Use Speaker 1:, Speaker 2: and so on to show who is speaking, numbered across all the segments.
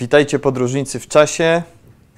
Speaker 1: Witajcie podróżnicy w czasie,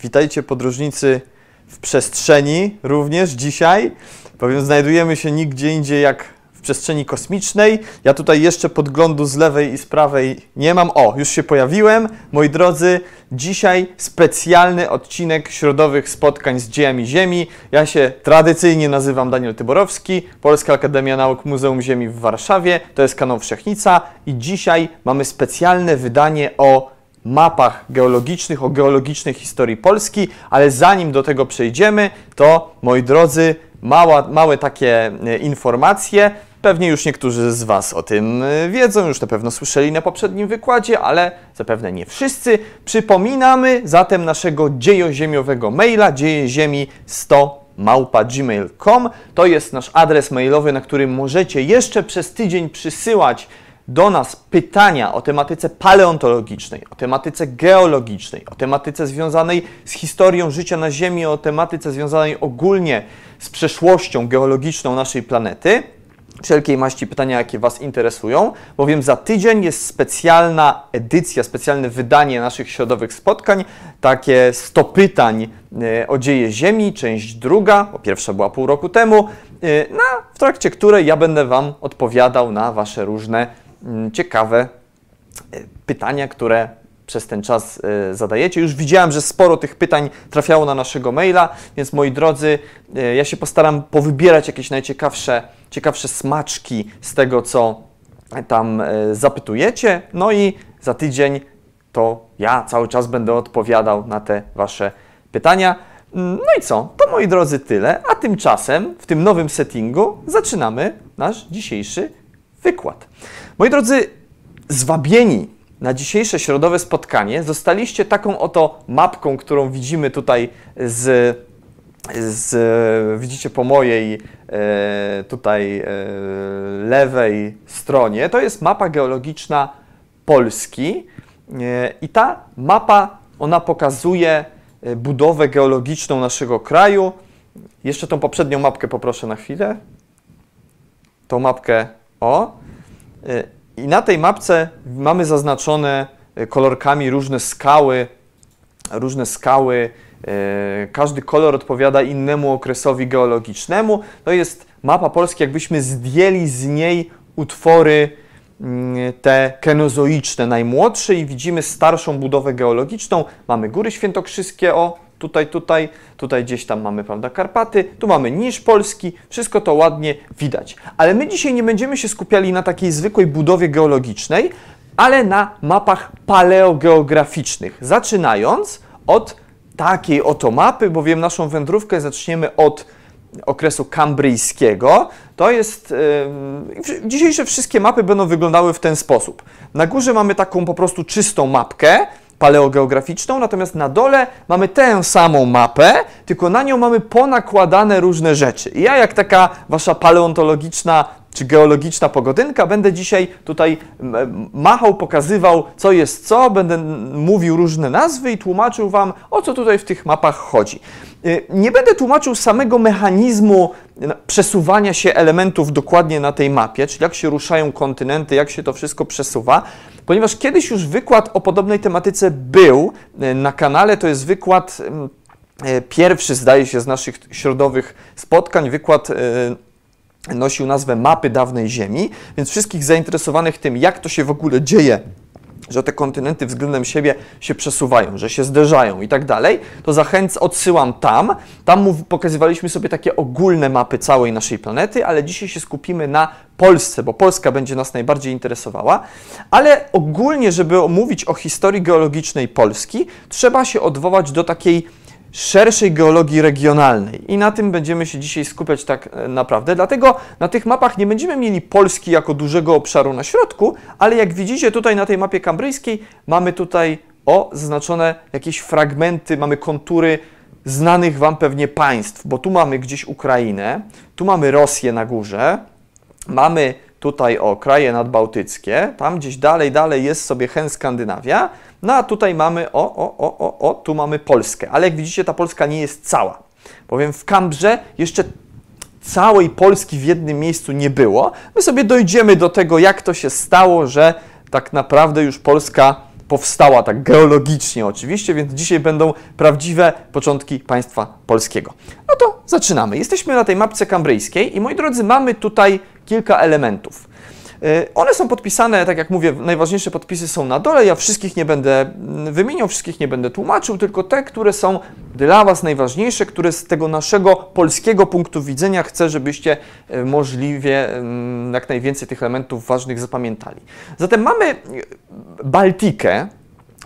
Speaker 1: witajcie podróżnicy w przestrzeni również dzisiaj, bowiem znajdujemy się nigdzie indziej jak w przestrzeni kosmicznej. Ja tutaj jeszcze podglądu z lewej i z prawej nie mam. O, już się pojawiłem. Moi drodzy, dzisiaj specjalny odcinek środowych spotkań z dziejami Ziemi. Ja się tradycyjnie nazywam Daniel Tyborowski, Polska Akademia Nauk Muzeum Ziemi w Warszawie. To jest kanał Wszechnica i dzisiaj mamy specjalne wydanie o mapach geologicznych, o geologicznej historii Polski, ale zanim do tego przejdziemy, to moi drodzy, mała, małe takie e, informacje. Pewnie już niektórzy z Was o tym e, wiedzą, już na pewno słyszeli na poprzednim wykładzie, ale zapewne nie wszyscy. Przypominamy zatem naszego dziejoziemiowego maila dziejeziemi 100 małpa gmail.com. To jest nasz adres mailowy, na którym możecie jeszcze przez tydzień przysyłać do nas pytania o tematyce paleontologicznej, o tematyce geologicznej, o tematyce związanej z historią życia na Ziemi, o tematyce związanej ogólnie z przeszłością geologiczną naszej planety, wszelkiej maści pytania, jakie Was interesują, bowiem za tydzień jest specjalna edycja, specjalne wydanie naszych środowych spotkań, takie 100 pytań e, o dzieje Ziemi, część druga, bo pierwsza była pół roku temu, e, na, w trakcie której ja będę Wam odpowiadał na Wasze różne ciekawe e, pytania, które przez ten czas y, zadajecie. Już widziałem, że sporo tych pytań trafiało na naszego maila, więc moi drodzy, y, ja się postaram powybierać jakieś najciekawsze ciekawsze smaczki z tego, co tam zapytujecie. No i za tydzień to ja cały czas będę odpowiadał na te Wasze pytania. No i co? To moi drodzy tyle, a tymczasem w tym nowym settingu zaczynamy nasz dzisiejszy wykład. Moi drodzy, zwabieni na dzisiejsze środowe spotkanie zostaliście taką oto mapką, którą widzimy tutaj z, z widzicie po mojej e, tutaj e, lewej stronie. To jest mapa geologiczna Polski e, i ta mapa ona pokazuje budowę geologiczną naszego kraju. Jeszcze tą poprzednią mapkę poproszę na chwilę. Tą mapkę o. I na tej mapce mamy zaznaczone e, kolorkami różne skały, różne skały. E, każdy kolor odpowiada innemu okresowi geologicznemu. To jest mapa Polski, jakbyśmy zdjęli z niej utwory mm, te kenozoiczne, najmłodsze i widzimy starszą budowę geologiczną. Mamy Góry Świętokrzyskie, o tutaj, tutaj, tutaj gdzieś tam mamy, prawda, Karpaty, tu mamy niż polski, wszystko to ładnie widać. Ale my dzisiaj nie będziemy się skupiali na takiej zwykłej budowie geologicznej, ale na mapach paleogeograficznych, zaczynając od takiej oto mapy, bowiem naszą wędrówkę zaczniemy od okresu kambryjskiego. To jest. Yy, dzisiejsze wszystkie mapy będą wyglądały w ten sposób. Na górze mamy taką po prostu czystą mapkę, paleogeograficzną, natomiast na dole mamy tę samą mapę, tylko na nią mamy ponakładane różne rzeczy. I ja, jak taka wasza paleontologiczna czy geologiczna pogodynka, będę dzisiaj tutaj machał, pokazywał, co jest co, będę mówił różne nazwy i tłumaczył Wam, o co tutaj w tych mapach chodzi. Y, nie będę tłumaczył samego mechanizmu przesuwania się elementów dokładnie na tej mapie, czyli jak się ruszają kontynenty, jak się to wszystko przesuwa, ponieważ kiedyś już wykład o podobnej tematyce był y, na kanale, to jest wykład y, pierwszy, zdaje się, z naszych środowych spotkań, wykład nosił nazwę Mapy dawnej Ziemi, więc wszystkich zainteresowanych tym, jak to się w ogóle dzieje że te kontynenty względem siebie się przesuwają, że się zderzają i tak dalej, to zachęcam, odsyłam tam. Tam pokazywaliśmy sobie takie ogólne mapy całej naszej planety, ale dzisiaj się skupimy na Polsce, bo Polska będzie nas najbardziej interesowała. Ale ogólnie, żeby omówić o historii geologicznej Polski, trzeba się odwołać do takiej szerszej geologii regionalnej. I na tym będziemy się dzisiaj skupiać tak e, naprawdę. Dlatego na tych mapach nie będziemy mieli Polski jako dużego obszaru na środku, ale jak widzicie tutaj na tej mapie kambryjskiej mamy tutaj o zaznaczone jakieś fragmenty, mamy kontury znanych Wam pewnie państw, bo tu mamy gdzieś Ukrainę, tu mamy Rosję na górze, mamy tutaj o kraje nadbałtyckie, tam gdzieś dalej, dalej jest sobie Hen Skandynawia, no a tutaj mamy, o, o, o, o, o, tu mamy Polskę, ale jak widzicie ta Polska nie jest cała, bowiem w Kambrze jeszcze całej Polski w jednym miejscu nie było. My sobie dojdziemy do tego, jak to się stało, że tak naprawdę już Polska powstała tak geologicznie oczywiście, więc dzisiaj będą prawdziwe początki państwa polskiego. No to zaczynamy. Jesteśmy na tej mapce kambryjskiej i moi drodzy, mamy tutaj kilka elementów. Y, one są podpisane, tak jak mówię, najważniejsze podpisy są na dole. Ja wszystkich nie będę mm, wymieniał, wszystkich nie będę tłumaczył, tylko te, które są dla Was najważniejsze, które z tego naszego polskiego punktu widzenia chcę, żebyście y, możliwie mm, jak najwięcej tych elementów ważnych zapamiętali. Zatem mamy y, Baltikę,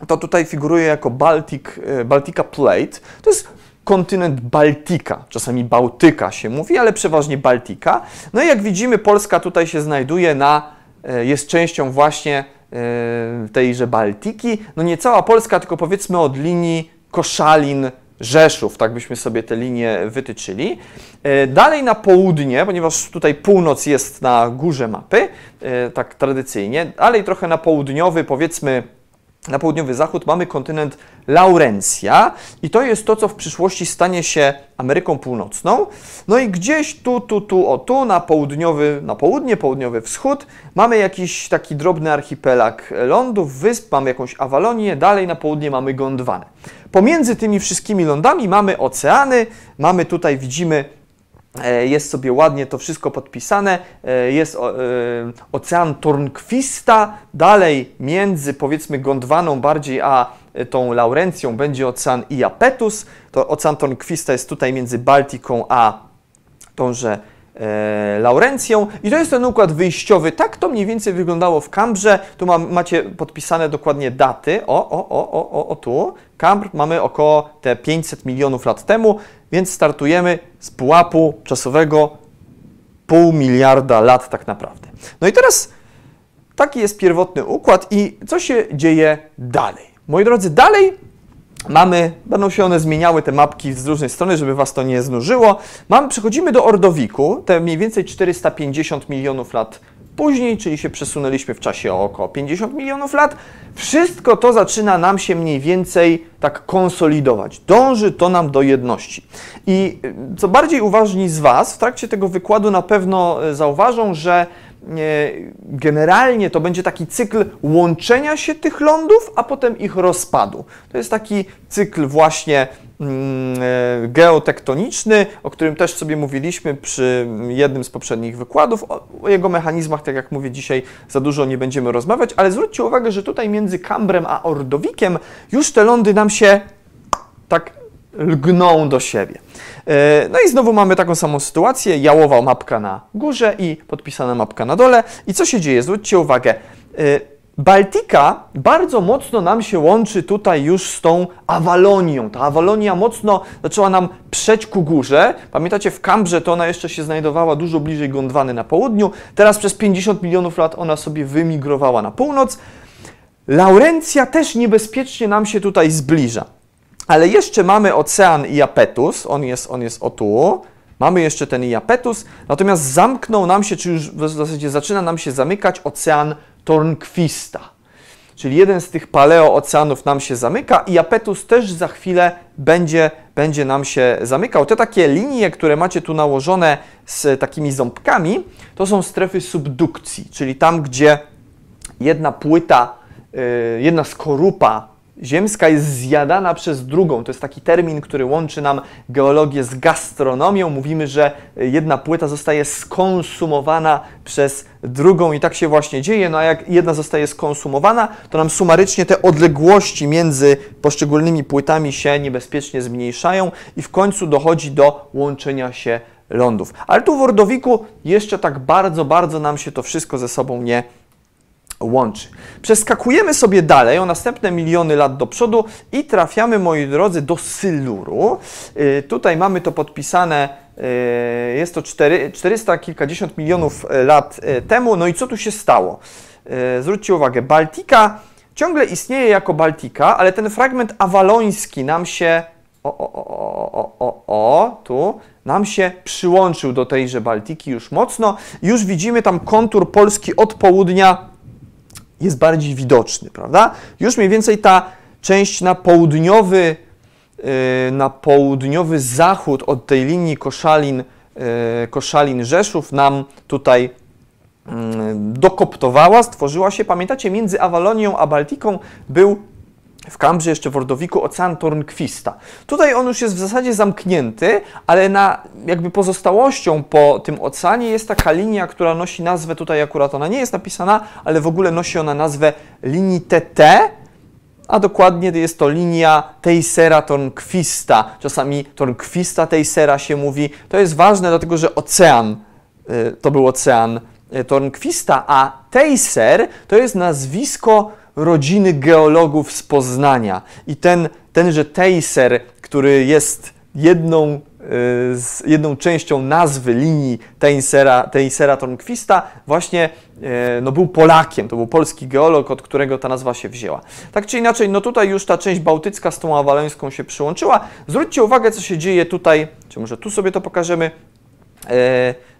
Speaker 1: to tutaj figuruje jako Baltic, Baltica Plate. To jest kontynent Baltika, czasami Bałtyka się mówi, ale przeważnie Baltika. No i jak widzimy, Polska tutaj się znajduje na, e, jest częścią właśnie e, tejże Baltiki. No nie cała Polska, tylko powiedzmy od linii Koszalin, Rzeszów, tak byśmy sobie te linie wytyczyli. E, dalej na południe, ponieważ tutaj północ jest na górze mapy, tak tradycyjnie, dalej trochę na południowy, powiedzmy na południowy zachód mamy kontynent Laurencja i to jest to, co w przyszłości stanie się Ameryką Północną. No i gdzieś tu, tu, tu, o tu, na południowy, na południe, południowy wschód mamy jakiś taki drobny archipelag lądów, wysp, mamy jakąś Awalonię, dalej na południe mamy Gondwanę. Pomiędzy tymi wszystkimi lądami mamy oceany, mamy tutaj, widzimy jest sobie ładnie to wszystko podpisane. E, jest e, ocean Tornquista, dalej między powiedzmy Gondwaną bardziej a tą Laurencją będzie ocean Iapetus. To ocean Tornquista jest tutaj między Baltiką a tąże e, Laurencją. I to jest ten układ wyjściowy. Tak to mniej więcej wyglądało w Cambrze. Tu mam, macie podpisane dokładnie daty. O, o, o, o, o, tu. Cambr mamy około te 500 milionów lat temu, więc startujemy z pułapu czasowego pół miliarda lat tak naprawdę. No i teraz taki jest pierwotny układ i co się dzieje dalej? Moi drodzy, dalej Mamy, będą się one zmieniały, te mapki z różnej strony, żeby Was to nie znużyło. Mamy, przechodzimy do Ordowiku, te mniej więcej 450 milionów lat później, czyli się przesunęliśmy w czasie o około 50 milionów lat. Wszystko to zaczyna nam się mniej więcej tak konsolidować. Dąży to nam do jedności. I y, co bardziej uważni z Was, w trakcie tego wykładu na pewno y, zauważą, że generalnie to będzie taki cykl łączenia się tych lądów, a potem ich rozpadu. To jest taki cykl właśnie mm, e, geotektoniczny, o którym też sobie mówiliśmy przy jednym z poprzednich wykładów. O jego mechanizmach, tak jak mówię, dzisiaj za dużo nie będziemy rozmawiać, ale zwróćcie uwagę, że tutaj między Cambrem a Ordowikiem już te lądy nam się tak lgną do siebie. E, no i znowu mamy taką samą sytuację, jałowa mapka na górze i podpisana mapka na dole. I co się dzieje? Zwróćcie uwagę, e, Baltika bardzo mocno nam się łączy tutaj już z tą Awalonią. Ta Awalonia mocno zaczęła nam przeć ku górze. Pamiętacie, w Kambrze to ona jeszcze się znajdowała dużo bliżej Gondwany na południu. Teraz przez 50 milionów lat ona sobie wymigrowała na północ. Laurencja też niebezpiecznie nam się tutaj zbliża. Ale jeszcze mamy ocean Iapetus, on jest, on jest o tu. Mamy jeszcze ten Iapetus, natomiast zamknął nam się, czy już w zasadzie zaczyna nam się zamykać ocean Tornquista. Czyli jeden z tych paleooceanów nam się zamyka i Iapetus też za chwilę będzie, będzie nam się zamykał. Te takie linie, które macie tu nałożone z takimi ząbkami, to są strefy subdukcji, czyli tam, gdzie jedna płyta, y, jedna skorupa ziemska jest zjadana przez drugą. To jest taki termin, który łączy nam geologię z gastronomią. Mówimy, że jedna płyta zostaje skonsumowana przez drugą i tak się właśnie dzieje. No a jak jedna zostaje skonsumowana, to nam sumarycznie te odległości między poszczególnymi płytami się niebezpiecznie zmniejszają i w końcu dochodzi do łączenia się lądów. Ale tu w Ordowiku jeszcze tak bardzo, bardzo nam się to wszystko ze sobą nie łączy. Przeskakujemy sobie dalej o następne miliony lat do przodu i trafiamy, moi drodzy, do Syluru. Yy, tutaj mamy to podpisane, yy, jest to 4, 400 kilkadziesiąt milionów y, lat temu. No i co tu się stało? Y, zwróćcie uwagę, Baltika ciągle istnieje jako Baltika, ale ten fragment awaloński nam się o, o, o, o, o, o, tu nam się przyłączył do tejże Baltiki już mocno. Już widzimy tam kontur Polski od południa jest bardziej widoczny, prawda? Już mniej więcej ta część na południowy, y, na południowy zachód od tej linii Koszalin, y, Koszalin Rzeszów nam tutaj mm, dokoptowała, stworzyła się. Pamiętacie, między Awalonią a Baltiką był w Kambrze, jeszcze w Ordowiku, ocean Tornquista. Tutaj on już jest w zasadzie zamknięty, ale na jakby pozostałością po tym oceanie jest taka linia, która nosi nazwę, tutaj akurat ona nie jest napisana, ale w ogóle nosi ona nazwę linii TT, a dokładnie jest to linia Teissera Tornquista. Czasami Tornquista Teissera się mówi. To jest ważne, dlatego że ocean, y, to był ocean y, Tornquista, a Teisser to jest nazwisko rodziny geologów z Poznania. I ten, tenże Teisser, który jest jedną, y, z jedną częścią nazwy linii Teissera, Teissera Tornquista, właśnie y, no, był Polakiem. To był polski geolog, od którego ta nazwa się wzięła. Tak czy inaczej, no tutaj już ta część bałtycka z tą awalońską się przyłączyła. Zwróćcie uwagę, co się dzieje tutaj, czy może tu sobie to pokażemy.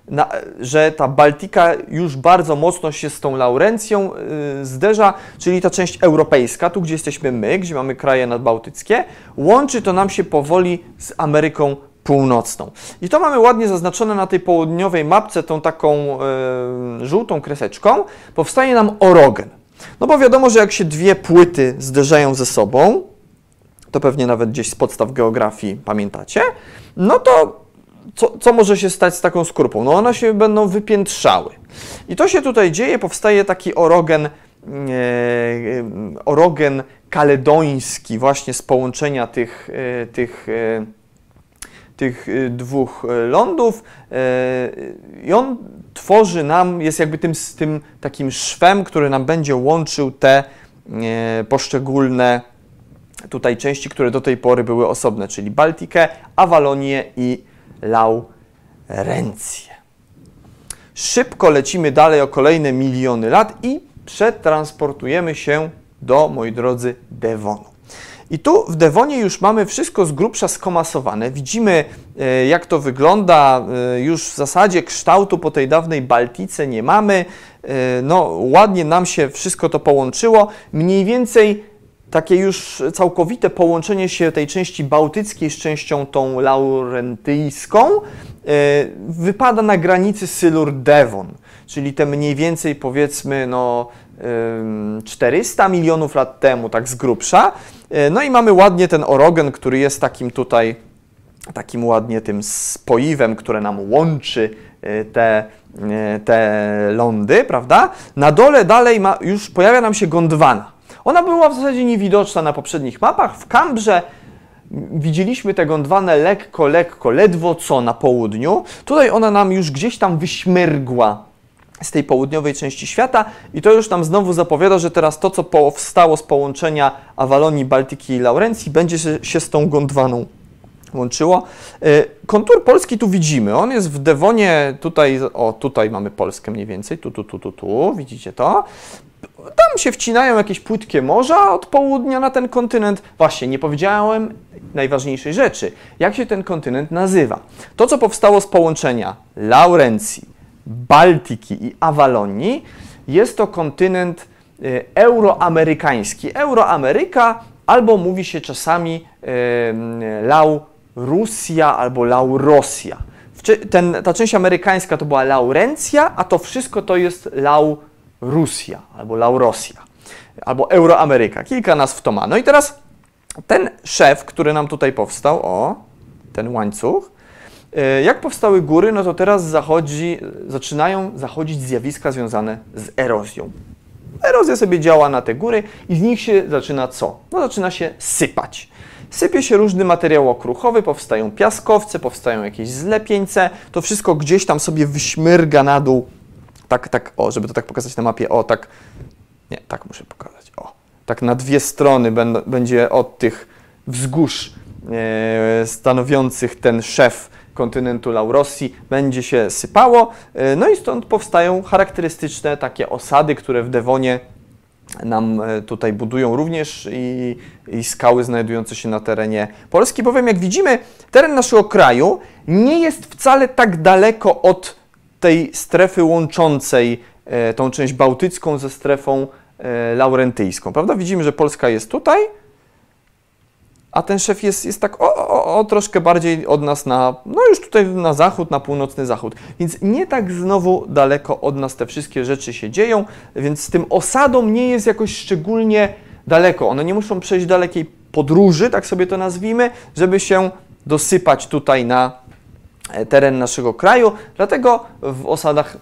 Speaker 1: Na, że ta Baltika już bardzo mocno się z tą Laurencją y, zderza, czyli ta część europejska, tu gdzie jesteśmy my, gdzie mamy kraje nadbałtyckie, łączy to nam się powoli z Ameryką Północną. I to mamy ładnie zaznaczone na tej południowej mapce tą taką y, żółtą kreseczką. Powstaje nam orogen. No bo wiadomo, że jak się dwie płyty zderzają ze sobą, to pewnie nawet gdzieś z podstaw geografii pamiętacie, no to co, co może się stać z taką skorupą? No one się będą wypiętrzały. I to się tutaj dzieje, powstaje taki orogen, e, orogen kaledoński właśnie z połączenia tych, e, tych, e, tych dwóch lądów i on tworzy nam, jest jakby tym, tym takim szwem, który nam będzie łączył te poszczególne tutaj części, które do tej pory były osobne, czyli Baltikę, Awalonię i Laurencję. Szybko lecimy dalej o kolejne miliony lat i przetransportujemy się do, moi drodzy, Devonu. I tu w Dewonie już mamy wszystko z grubsza skomasowane. Widzimy, e, jak to wygląda. E, już w zasadzie kształtu po tej dawnej Baltice nie mamy. E, no, ładnie nam się wszystko to połączyło. Mniej więcej takie już całkowite połączenie się tej części bałtyckiej z częścią tą laurentyjską e, wypada na granicy Sylur-Devon, czyli te mniej więcej powiedzmy no, 400 milionów lat temu, tak z grubsza. E, no i mamy ładnie ten orogen, który jest takim tutaj, takim ładnie tym spoiwem, które nam łączy e, te, te lądy, prawda? Na dole dalej ma, już pojawia nam się Gondwana. Ona była w zasadzie niewidoczna na poprzednich mapach. W Kambrze widzieliśmy tę gondwanę lekko, lekko, ledwo co na południu. Tutaj ona nam już gdzieś tam wyśmyrgła z tej południowej części świata i to już nam znowu zapowiada, że teraz to, co powstało z połączenia Awalonii, Baltyki i Laurencji, będzie się z tą gondwaną łączyło. E, kontur Polski tu widzimy. On jest w Dewonie, tutaj, o tutaj mamy Polskę mniej więcej, tu, tu, tu, tu, tu, widzicie to. Tam się wcinają jakieś płytkie morza od południa na ten kontynent. Właśnie, nie powiedziałem najważniejszej rzeczy. Jak się ten kontynent nazywa? To, co powstało z połączenia Laurencji, Baltiki i Awalonii, jest to kontynent y, euroamerykański. Euroameryka albo mówi się czasami y, Laurusja albo Laurosja. Ta część amerykańska to była Laurencja, a to wszystko to jest Laurosja. Rusja albo Laurosja albo Euroameryka. Kilka nazw to ma. No i teraz ten szef, który nam tutaj powstał, o, ten łańcuch, e, jak powstały góry, no to teraz zachodzi, zaczynają zachodzić zjawiska związane z erozją. Erozja sobie działa na te góry i z nich się zaczyna co? No zaczyna się sypać. Sypie się różny materiał okruchowy, powstają piaskowce, powstają jakieś zlepieńce, to wszystko gdzieś tam sobie wyśmyrga na dół tak, tak, o, żeby to tak pokazać na mapie, o, tak, nie, tak muszę pokazać, o, tak na dwie strony będą, będzie od tych wzgórz e, stanowiących ten szef kontynentu Laurosji będzie się sypało, e, no i stąd powstają charakterystyczne takie osady, które w Dewonie nam e, tutaj budują również i, i, skały znajdujące się na terenie Polski, bowiem jak widzimy, teren naszego kraju nie jest wcale tak daleko od tej strefy łączącej e, tą część bałtycką ze strefą e, laurentyjską, prawda? Widzimy, że Polska jest tutaj, a ten szef jest, jest tak o, o, o, troszkę bardziej od nas na, no już tutaj na zachód, na północny zachód. Więc nie tak znowu daleko od nas te wszystkie rzeczy się dzieją, więc z tym osadą nie jest jakoś szczególnie daleko. One nie muszą przejść dalekiej podróży, tak sobie to nazwijmy, żeby się dosypać tutaj na teren naszego kraju. Dlatego w osadach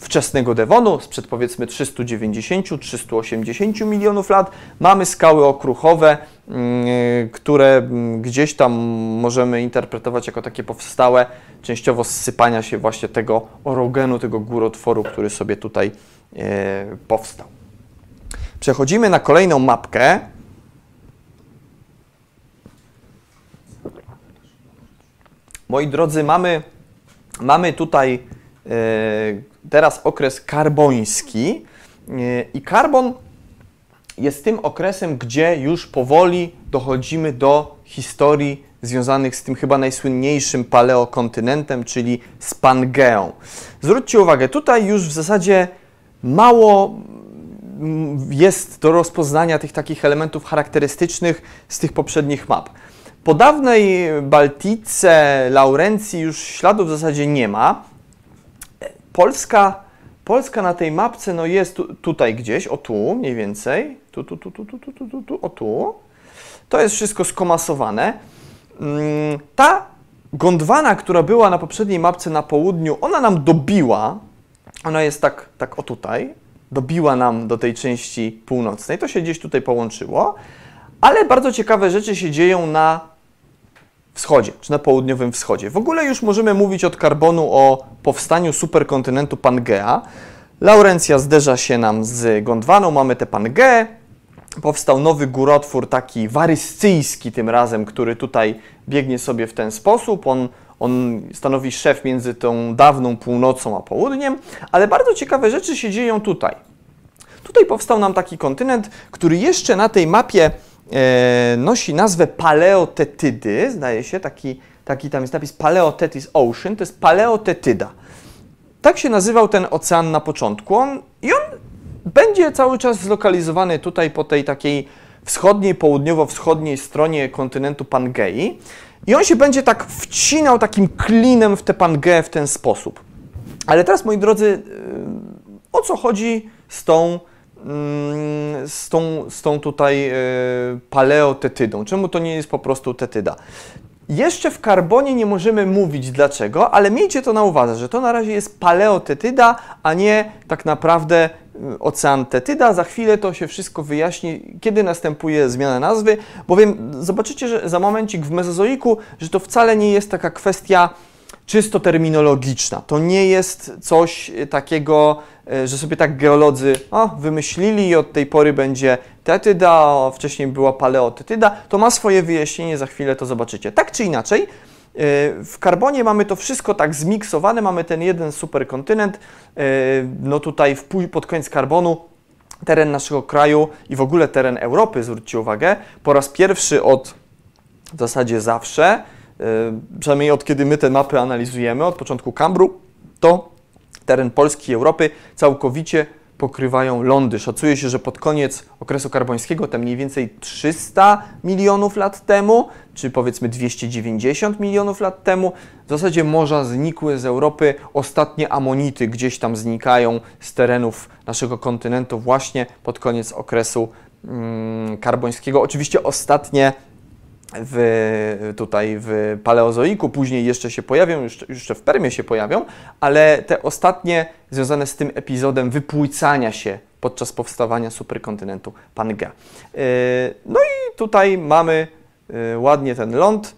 Speaker 1: wczesnego Devonu, sprzed powiedzmy 390-380 milionów lat, mamy skały okruchowe, mm, które mm, gdzieś tam możemy interpretować jako takie powstałe częściowo zsypania się właśnie tego orogenu, tego górotworu, który sobie tutaj e, powstał. Przechodzimy na kolejną mapkę. Moi drodzy, mamy, mamy tutaj e, teraz okres karboński e, i karbon jest tym okresem, gdzie już powoli dochodzimy do historii związanych z tym chyba najsłynniejszym paleokontynentem, czyli z Pangeą. Zwróćcie uwagę, tutaj już w zasadzie mało jest do rozpoznania tych takich elementów charakterystycznych z tych poprzednich map. Po dawnej Baltice, Laurencji już śladów w zasadzie nie ma. Polska, Polska na tej mapce no jest tu, tutaj gdzieś, o tu mniej więcej, tu, tu, tu, tu, tu, tu, tu, tu, o tu. To jest wszystko skomasowane. Mm, ta Gondwana, która była na poprzedniej mapce na południu, ona nam dobiła, ona jest tak, tak o tutaj, dobiła nam do tej części północnej. To się gdzieś tutaj połączyło, ale bardzo ciekawe rzeczy się dzieją na wschodzie, czy na południowym wschodzie. W ogóle już możemy mówić od karbonu o powstaniu superkontynentu Pangea. Laurencja zderza się nam z Gondwaną, mamy tę Pangeę. Powstał nowy górotwór, taki waryscyjski tym razem, który tutaj biegnie sobie w ten sposób. On on stanowi szef między tą dawną północą a południem, ale bardzo ciekawe rzeczy się dzieją tutaj. Tutaj powstał nam taki kontynent, który jeszcze na tej mapie nosi nazwę Paleotetydy, zdaje się, taki, taki tam jest napis Paleotetis Ocean, to jest Paleotetyda. Tak się nazywał ten ocean na początku. On, I on będzie cały czas zlokalizowany tutaj po tej takiej wschodniej, południowo-wschodniej stronie kontynentu Pangei. I on się będzie tak wcinał takim klinem w tę Pangeę w ten sposób. Ale teraz, moi drodzy, y, o co chodzi z tą, z tą, z tą tutaj y, paleotetydą? Czemu to nie jest po prostu tetyda? Jeszcze w karbonie nie możemy mówić dlaczego, ale miejcie to na uwadze, że to na razie jest paleotetyda, a nie tak naprawdę y, ocean tetyda. Za chwilę to się wszystko wyjaśni, kiedy następuje zmiana nazwy, bowiem zobaczycie, że za momencik w mezozoiku, że to wcale nie jest taka kwestia czysto terminologiczna. To nie jest coś takiego, e, że sobie tak geolodzy wymyślili i od tej pory będzie tetyda, wcześniej była paleotetyda. To ma swoje wyjaśnienie, za chwilę to zobaczycie. Tak czy inaczej, e, w karbonie mamy to wszystko tak zmiksowane, mamy ten jeden superkontynent, e, no tutaj pod koniec karbonu teren naszego kraju i w ogóle teren Europy, zwróćcie uwagę, po raz pierwszy od w zasadzie zawsze przynajmniej od kiedy my te mapy analizujemy, od początku Kambru, to teren Polski i Europy całkowicie pokrywają lądy. Szacuje się, że pod koniec okresu karbońskiego, to mniej więcej 300 milionów lat temu, czy powiedzmy 290 milionów lat temu, w zasadzie morza znikły z Europy. Ostatnie amonity gdzieś tam znikają z terenów naszego kontynentu właśnie pod koniec okresu mm, karbońskiego. Oczywiście ostatnie w, tutaj w paleozoiku, później jeszcze się pojawią, jeszcze, jeszcze w Permie się pojawią, ale te ostatnie związane z tym epizodem wypłucania się podczas powstawania superkontynentu Pangea. No i tutaj mamy yy, ładnie ten ląd,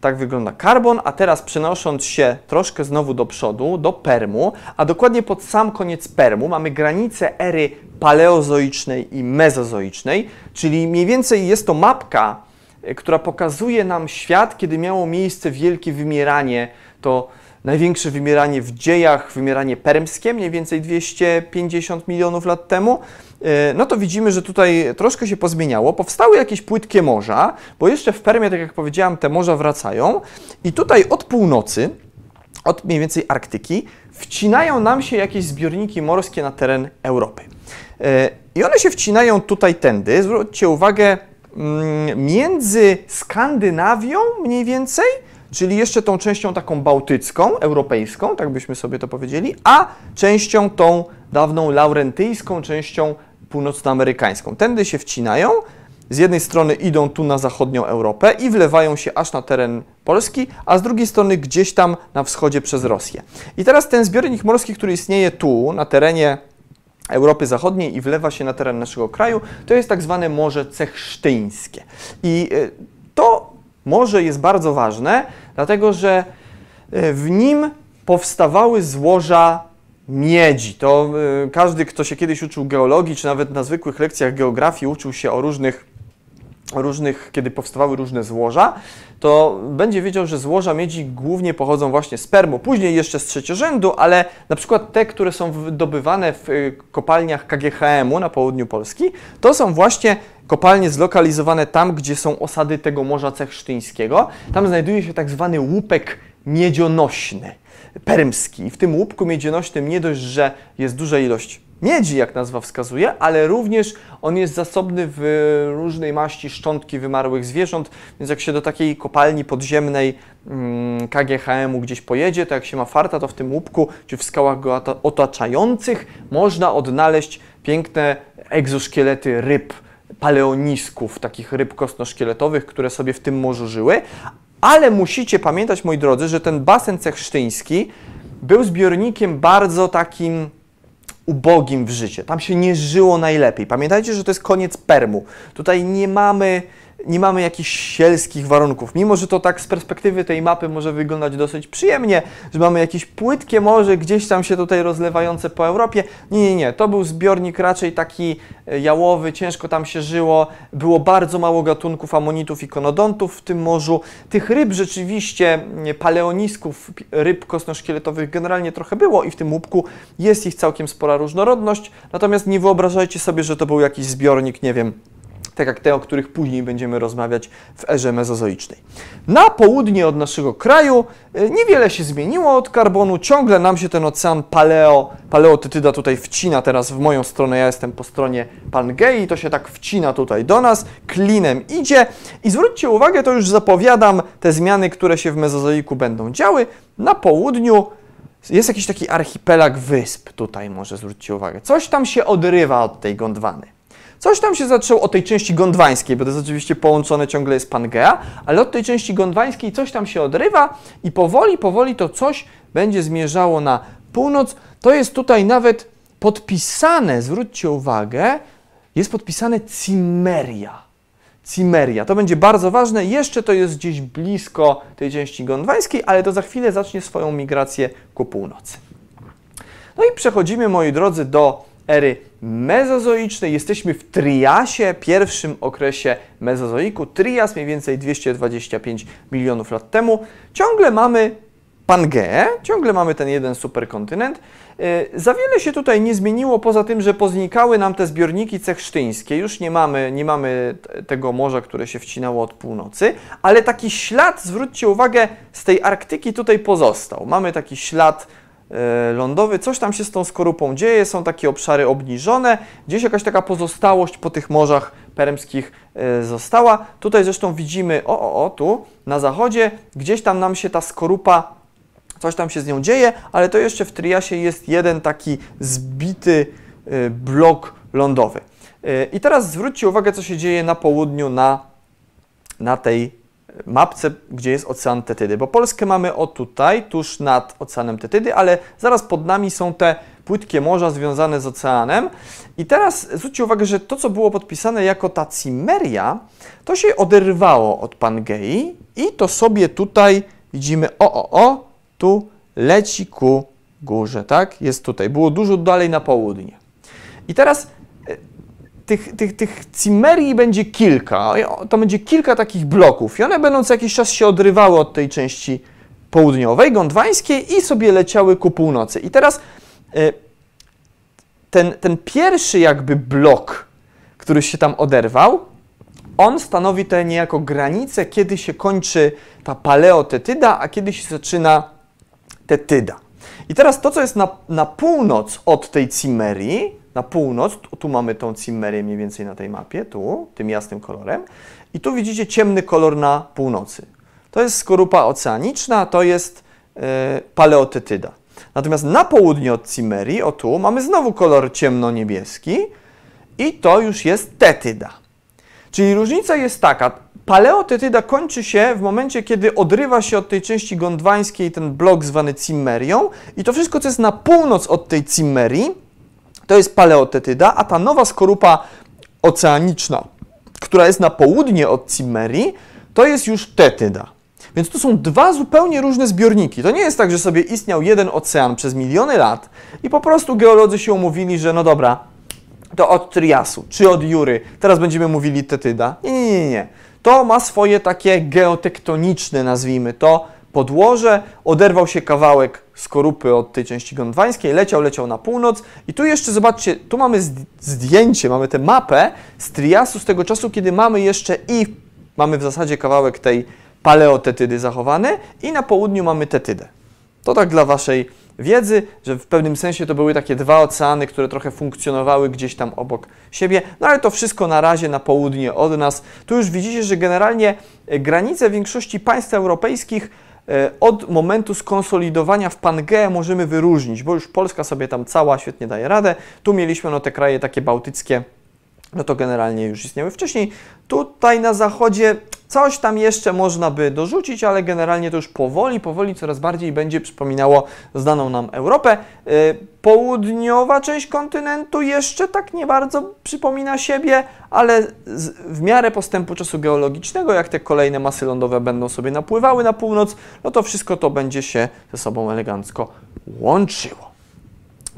Speaker 1: tak wygląda karbon, a teraz przenosząc się troszkę znowu do przodu, do Permu, a dokładnie pod sam koniec Permu mamy granicę ery paleozoicznej i mezozoicznej, czyli mniej więcej jest to mapka E, która pokazuje nam świat, kiedy miało miejsce wielkie wymieranie. To największe wymieranie w dziejach, wymieranie permskie, mniej więcej 250 milionów lat temu. E, no to widzimy, że tutaj troszkę się pozmieniało. Powstały jakieś płytkie morza, bo jeszcze w Permie, tak jak powiedziałam, te morza wracają. I tutaj od północy, od mniej więcej Arktyki, wcinają nam się jakieś zbiorniki morskie na teren Europy. E, I one się wcinają tutaj tędy. Zwróćcie uwagę, między Skandynawią mniej więcej, czyli jeszcze tą częścią taką bałtycką, europejską, tak byśmy sobie to powiedzieli, a częścią tą dawną laurentyjską, częścią północnoamerykańską. Tędy się wcinają, z jednej strony idą tu na zachodnią Europę i wlewają się aż na teren Polski, a z drugiej strony gdzieś tam na wschodzie przez Rosję. I teraz ten zbiornik morski, który istnieje tu, na terenie Europy Zachodniej i wlewa się na teren naszego kraju, to jest tak zwane Morze Cechsztyńskie. I y, to morze jest bardzo ważne, dlatego że y, w nim powstawały złoża miedzi. To y, każdy, kto się kiedyś uczył geologii, czy nawet na zwykłych lekcjach geografii uczył się o różnych różnych, kiedy powstawały różne złoża, to będzie wiedział, że złoża miedzi głównie pochodzą właśnie z permu, później jeszcze z trzeciorzędu, ale na przykład te, które są wydobywane w y, kopalniach KGHM-u na południu Polski, to są właśnie kopalnie zlokalizowane tam, gdzie są osady tego Morza Cechsztyńskiego. Tam znajduje się tak zwany łupek miedzionośny, permski. W tym łupku miedzionośnym nie dość, że jest duża ilość miedzi, jak nazwa wskazuje, ale również on jest zasobny w różnej maści szczątki wymarłych zwierząt, więc jak się do takiej kopalni podziemnej mm, KGHM-u gdzieś pojedzie, to jak się ma farta, to w tym łupku czy w skałach go otaczających można odnaleźć piękne egzoszkielety ryb, paleonisków, takich ryb kostnoszkieletowych, które sobie w tym morzu żyły, ale musicie pamiętać, moi drodzy, że ten basen cechsztyński był zbiornikiem bardzo takim ubogim w życie. Tam się nie żyło najlepiej. Pamiętajcie, że to jest koniec Permu. Tutaj nie mamy nie mamy jakichś sielskich warunków. Mimo, że to tak z perspektywy tej mapy może wyglądać dosyć przyjemnie, że mamy jakieś płytkie morze gdzieś tam się tutaj rozlewające po Europie. Nie, nie, nie. To był zbiornik raczej taki e, jałowy, ciężko tam się żyło. Było bardzo mało gatunków amonitów i konodontów w tym morzu. Tych ryb rzeczywiście, paleonisków, ryb kosnoszkieletowych generalnie trochę było i w tym łupku jest ich całkiem spora różnorodność. Natomiast nie wyobrażajcie sobie, że to był jakiś zbiornik, nie wiem, tak jak te, o których później będziemy rozmawiać w erze mezozoicznej. Na południe od naszego kraju e, niewiele się zmieniło od karbonu, ciągle nam się ten ocean paleo, paleotytyda tutaj wcina teraz w moją stronę, ja jestem po stronie Pangei, to się tak wcina tutaj do nas, klinem idzie i zwróćcie uwagę, to już zapowiadam te zmiany, które się w mezozoiku będą działy. Na południu jest jakiś taki archipelag wysp tutaj, może zwróćcie uwagę. Coś tam się odrywa od tej Gondwany. Coś tam się zaczęło od tej części gondwańskiej, bo to jest oczywiście połączone ciągle jest Pangea, ale od tej części gondwańskiej coś tam się odrywa i powoli, powoli to coś będzie zmierzało na północ. To jest tutaj nawet podpisane, zwróćcie uwagę, jest podpisane Cimeria. Cimeria. To będzie bardzo ważne. Jeszcze to jest gdzieś blisko tej części gondwańskiej, ale to za chwilę zacznie swoją migrację ku północy. No i przechodzimy, moi drodzy, do ery mezozoicznej. Jesteśmy w Triasie, pierwszym okresie mezozoiku. Trias mniej więcej 225 milionów lat temu. Ciągle mamy Pangeę, ciągle mamy ten jeden superkontynent. Y, za wiele się tutaj nie zmieniło, poza tym, że poznikały nam te zbiorniki cechsztyńskie. Już nie mamy, nie mamy tego morza, które się wcinało od północy, ale taki ślad, zwróćcie uwagę, z tej Arktyki tutaj pozostał. Mamy taki ślad lądowy, coś tam się z tą skorupą dzieje, są takie obszary obniżone, gdzieś jakaś taka pozostałość po tych morzach permskich e, została. Tutaj zresztą widzimy, o, o, o, tu na zachodzie, gdzieś tam nam się ta skorupa, coś tam się z nią dzieje, ale to jeszcze w Triasie jest jeden taki zbity e, blok lądowy. I teraz zwróćcie uwagę, co się dzieje na południu na, na tej mapce, gdzie jest ocean Tetydy, bo Polskę mamy o tutaj, tuż nad oceanem Tetydy, ale zaraz pod nami są te płytkie morza związane z oceanem. I teraz zwróćcie uwagę, że to, co było podpisane jako ta Cimeria, to się oderwało od Pangei i to sobie tutaj widzimy, o, o, o, tu leci ku górze, tak? Jest tutaj. Było dużo dalej na południe. I teraz tych, tych, tych cimerii będzie kilka. To będzie kilka takich bloków i one będą co jakiś czas się odrywały od tej części południowej, gondwańskiej i sobie leciały ku północy. I teraz e, ten, ten pierwszy jakby blok, który się tam oderwał, on stanowi tę niejako granicę, kiedy się kończy ta paleotetyda, a kiedy się zaczyna tetyda. I teraz to, co jest na, na północ od tej cimerii, na północ, tu, mamy tą Cimmerię mniej więcej na tej mapie, tu, tym jasnym kolorem. I tu widzicie ciemny kolor na północy. To jest skorupa oceaniczna, to jest e, paleotetyda. Natomiast na południe od Cimmerii, o tu, mamy znowu kolor ciemno-niebieski i to już jest tetyda. Czyli różnica jest taka, paleotetyda kończy się w momencie, kiedy odrywa się od tej części gondwańskiej ten blok zwany Cimmerią i to wszystko, co jest na północ od tej Cimmerii, to jest paleotetyda, a ta nowa skorupa oceaniczna, która jest na południe od Cimmerii, to jest już tetyda. Więc to są dwa zupełnie różne zbiorniki. To nie jest tak, że sobie istniał jeden ocean przez miliony lat i po prostu geolodzy się umówili, że no dobra, to od Triasu czy od Jury, teraz będziemy mówili Tetyda. Nie, nie, nie, nie. To ma swoje takie geotektoniczne, nazwijmy to, podłoże. Oderwał się kawałek skorupy od tej części gondwańskiej, leciał, leciał na północ. I tu jeszcze zobaczcie, tu mamy zdjęcie, mamy tę mapę z Triasu z tego czasu, kiedy mamy jeszcze i mamy w zasadzie kawałek tej paleotetydy zachowany i na południu mamy tetydę. To tak dla Waszej wiedzy, że w pewnym sensie to były takie dwa oceany, które trochę funkcjonowały gdzieś tam obok siebie, no ale to wszystko na razie na południe od nas. Tu już widzicie, że generalnie e, granice większości państw europejskich od momentu skonsolidowania w Pangeę możemy wyróżnić, bo już Polska sobie tam cała świetnie daje radę. Tu mieliśmy no, te kraje takie bałtyckie, no to generalnie już istniały wcześniej. Tutaj na zachodzie coś tam jeszcze można by dorzucić, ale generalnie to już powoli, powoli coraz bardziej będzie przypominało znaną nam Europę. Y, południowa część kontynentu jeszcze tak nie bardzo przypomina siebie, ale w miarę postępu czasu geologicznego, jak te kolejne masy lądowe będą sobie napływały na północ, no to wszystko to będzie się ze sobą elegancko łączyło.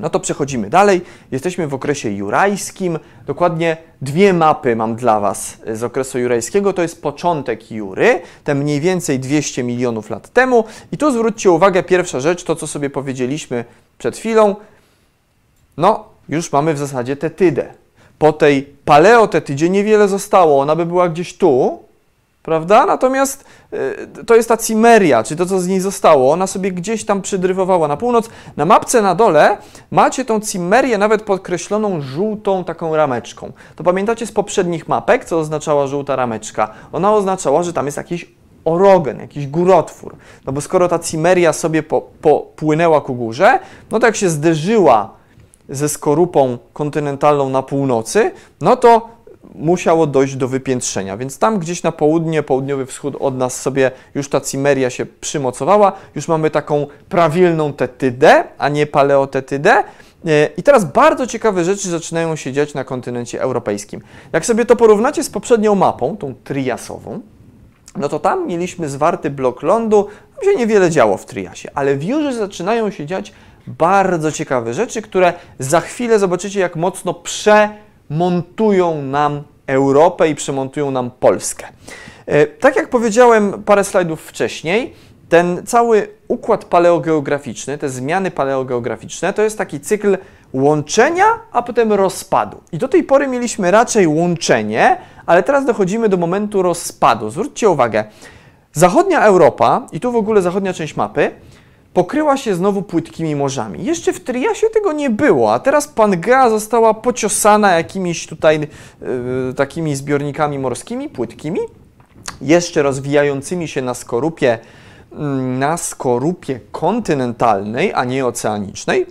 Speaker 1: No to przechodzimy dalej. Jesteśmy w okresie jurajskim. Dokładnie dwie mapy mam dla Was z okresu jurajskiego. To jest początek Jury, te mniej więcej 200 milionów lat temu. I tu zwróćcie uwagę, pierwsza rzecz, to co sobie powiedzieliśmy przed chwilą. No, już mamy w zasadzie tetydę. Po tej paleotetydzie niewiele zostało. Ona by była gdzieś tu, prawda? Natomiast y, to jest ta Cimeria, czy to, co z niej zostało. Ona sobie gdzieś tam przydrywowała na północ. Na mapce na dole macie tą Cimerię nawet podkreśloną żółtą taką rameczką. To pamiętacie z poprzednich mapek, co oznaczała żółta rameczka? Ona oznaczała, że tam jest jakiś orogen, jakiś górotwór. No bo skoro ta Cimeria sobie popłynęła po ku górze, no to jak się zderzyła ze skorupą kontynentalną na północy, no to musiało dojść do wypiętrzenia. Więc tam gdzieś na południe, południowy wschód od nas sobie już ta cimeria się przymocowała. Już mamy taką prawilną tetydę, a nie paleotetydę. E, I teraz bardzo ciekawe rzeczy zaczynają się dziać na kontynencie europejskim. Jak sobie to porównacie z poprzednią mapą, tą triasową, no to tam mieliśmy zwarty blok lądu, tam się niewiele działo w Triasie, ale w Jurze zaczynają się dziać bardzo ciekawe rzeczy, które za chwilę zobaczycie, jak mocno prze montują nam Europę i przemontują nam Polskę. E, tak jak powiedziałem parę slajdów wcześniej, ten cały układ paleogeograficzny, te zmiany paleogeograficzne, to jest taki cykl łączenia, a potem rozpadu. I do tej pory mieliśmy raczej łączenie, ale teraz dochodzimy do momentu rozpadu. Zwróćcie uwagę, zachodnia Europa, i tu w ogóle zachodnia część mapy, pokryła się znowu płytkimi morzami. Jeszcze w Triasie tego nie było, a teraz Pangea została pociosana jakimiś tutaj yy, takimi zbiornikami morskimi, płytkimi, jeszcze rozwijającymi się na skorupie, yy, na skorupie kontynentalnej, a nie oceanicznej,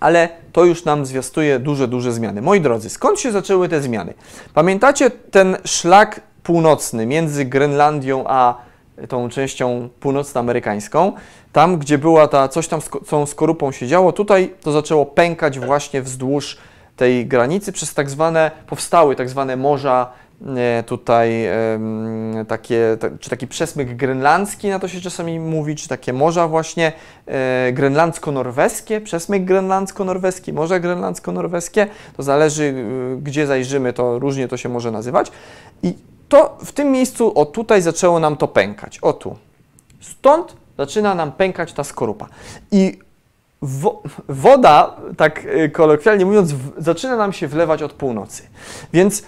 Speaker 1: ale to już nam zwiastuje duże, duże zmiany. Moi drodzy, skąd się zaczęły te zmiany? Pamiętacie ten szlak północny między Grenlandią a tą częścią północnoamerykańską, tam gdzie była ta, coś tam z tą skorupą się działo, tutaj to zaczęło pękać właśnie wzdłuż tej granicy przez tak zwane, powstały tak zwane morza e, tutaj takie, czy taki przesmyk grenlandzki, na to się czasami mówi, czy takie morza właśnie e, grenlandzko-norweskie, przesmyk grenlandzko-norweski, morze grenlandzko-norweskie, to zależy e, gdzie zajrzymy, to różnie to się może nazywać. I to w tym miejscu, o tutaj zaczęło nam to pękać, o tu. Stąd zaczyna nam pękać ta skorupa. I wo woda, tak y, kolokwialnie mówiąc, zaczyna nam się wlewać od północy. Więc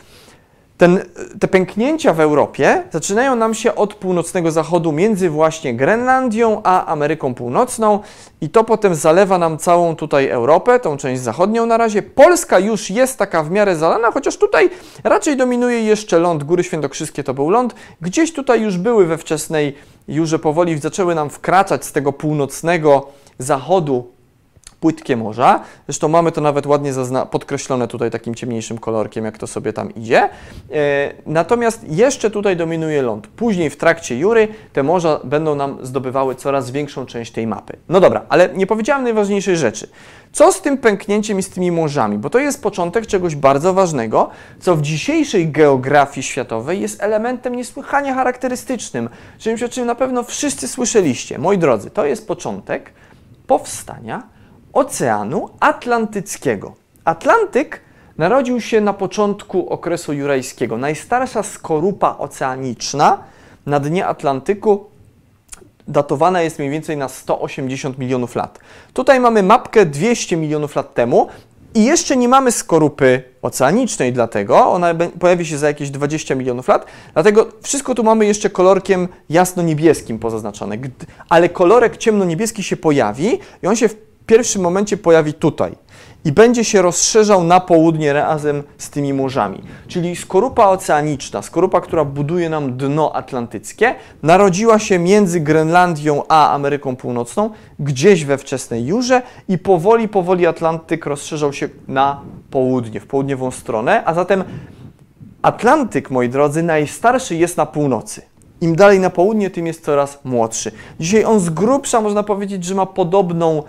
Speaker 1: ten, te pęknięcia w Europie zaczynają nam się od północnego zachodu między właśnie Grenlandią a Ameryką Północną i to potem zalewa nam całą tutaj Europę, tą część zachodnią na razie. Polska już jest taka w miarę zalana, chociaż tutaj raczej dominuje jeszcze ląd. Góry Świętokrzyskie to był ląd. Gdzieś tutaj już były we wczesnej Jurze powoli zaczęły nam wkraczać z tego północnego zachodu płytkie morza. Zresztą mamy to nawet ładnie podkreślone tutaj takim ciemniejszym kolorkiem, jak to sobie tam idzie. E, natomiast jeszcze tutaj dominuje ląd. Później w trakcie Jury te morza będą nam zdobywały coraz większą część tej mapy. No dobra, ale nie powiedziałem najważniejszej rzeczy. Co z tym pęknięciem i z tymi morzami? Bo to jest początek czegoś bardzo ważnego, co w dzisiejszej geografii światowej jest elementem niesłychanie charakterystycznym, czymś o czym na pewno wszyscy słyszeliście. Moi drodzy, to jest początek powstania Oceanu Atlantyckiego. Atlantyk narodził się na początku okresu jurajskiego. Najstarsza skorupa oceaniczna na dnie Atlantyku datowana jest mniej więcej na 180 milionów lat. Tutaj mamy mapkę 200 milionów lat temu i jeszcze nie mamy skorupy oceanicznej, dlatego ona pojawi się za jakieś 20 milionów lat. Dlatego wszystko tu mamy jeszcze kolorkiem jasno-niebieskim pozaznaczone. Ale kolorek ciemno-niebieski się pojawi i on się w pierwszym momencie pojawi tutaj i będzie się rozszerzał na południe razem z tymi morzami. Czyli skorupa oceaniczna, skorupa, która buduje nam dno atlantyckie, narodziła się między Grenlandią a Ameryką Północną, gdzieś we wczesnej Jurze i powoli, powoli Atlantyk rozszerzał się na południe, w południową stronę, a zatem Atlantyk, moi drodzy, najstarszy jest na północy. Im dalej na południe, tym jest coraz młodszy. Dzisiaj on z grubsza można powiedzieć, że ma podobną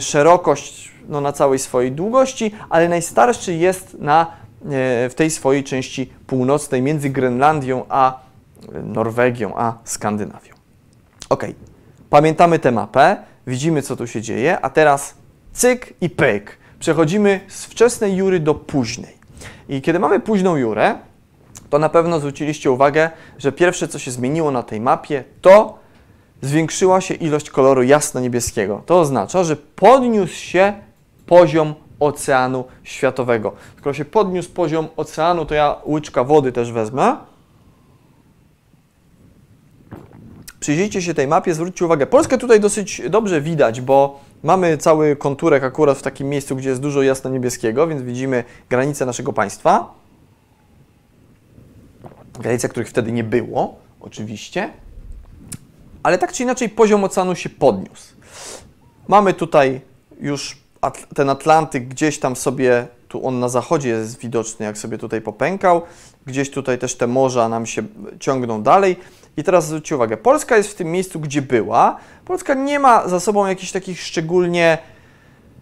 Speaker 1: szerokość no, na całej swojej długości, ale najstarszy jest na, e, w tej swojej części północnej między Grenlandią a e, Norwegią, a Skandynawią. Ok, pamiętamy tę mapę, widzimy co tu się dzieje, a teraz cyk i pyk. Przechodzimy z wczesnej jury do późnej. I kiedy mamy późną jurę, to na pewno zwróciliście uwagę, że pierwsze co się zmieniło na tej mapie to zwiększyła się ilość koloru jasno-niebieskiego. To oznacza, że podniósł się poziom oceanu światowego. Skoro się podniósł poziom oceanu, to ja łyczka wody też wezmę. Przyjrzyjcie się tej mapie, zwróćcie uwagę. Polskę tutaj dosyć dobrze widać, bo mamy cały konturek akurat w takim miejscu, gdzie jest dużo jasno-niebieskiego, więc widzimy granice naszego państwa. Granice, których wtedy nie było, oczywiście ale tak czy inaczej poziom oceanu się podniósł. Mamy tutaj już ten Atlantyk gdzieś tam sobie, tu on na zachodzie jest widoczny, jak sobie tutaj popękał, gdzieś tutaj też te morza nam się ciągną dalej. I teraz zwróćcie uwagę, Polska jest w tym miejscu, gdzie była. Polska nie ma za sobą jakichś takich szczególnie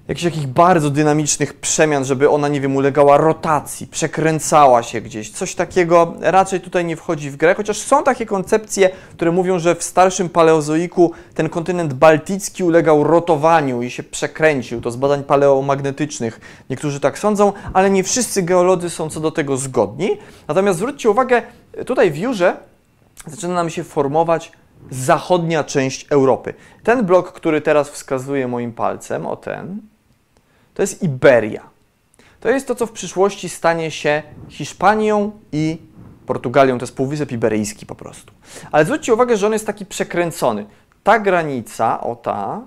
Speaker 1: jakichś bardzo dynamicznych przemian, żeby ona, nie wiem, ulegała rotacji, przekręcała się gdzieś. Coś takiego raczej tutaj nie wchodzi w grę, chociaż są takie koncepcje, które mówią, że w starszym paleozoiku ten kontynent bałtycki ulegał rotowaniu i się przekręcił. To z badań paleomagnetycznych niektórzy tak sądzą, ale nie wszyscy geolodzy są co do tego zgodni. Natomiast zwróćcie uwagę, tutaj w Jurze zaczyna nam się formować zachodnia część Europy. Ten blok, który teraz wskazuję moim palcem, o ten, to jest Iberia. To jest to, co w przyszłości stanie się Hiszpanią i Portugalią. To jest Półwysep Iberyjski po prostu. Ale zwróćcie uwagę, że on jest taki przekręcony. Ta granica, o ta,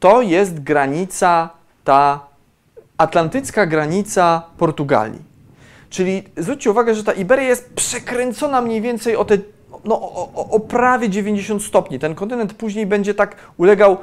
Speaker 1: to jest granica, ta atlantycka granica Portugalii. Czyli zwróćcie uwagę, że ta Iberia jest przekręcona mniej więcej o te no, o, o, prawie 90 stopni. Ten kontynent później będzie tak ulegał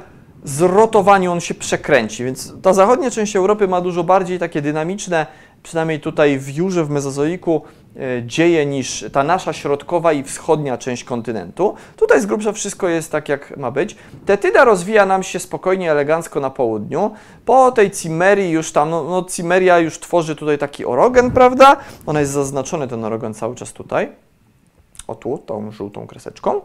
Speaker 1: zrotowaniu, on się przekręci. Więc ta zachodnia część Europy ma dużo bardziej takie dynamiczne, przynajmniej tutaj w Jurze, w Mezozoiku, e, dzieje niż ta nasza środkowa i wschodnia część kontynentu. Tutaj z grubsza wszystko jest tak, jak ma być. Tetyda rozwija nam się spokojnie, elegancko na południu. Po tej Cimerii już tam, no, no Cimeria już tworzy tutaj taki orogen, prawda? Ona jest zaznaczony, ten orogen cały czas tutaj o tu, tą żółtą kreseczką.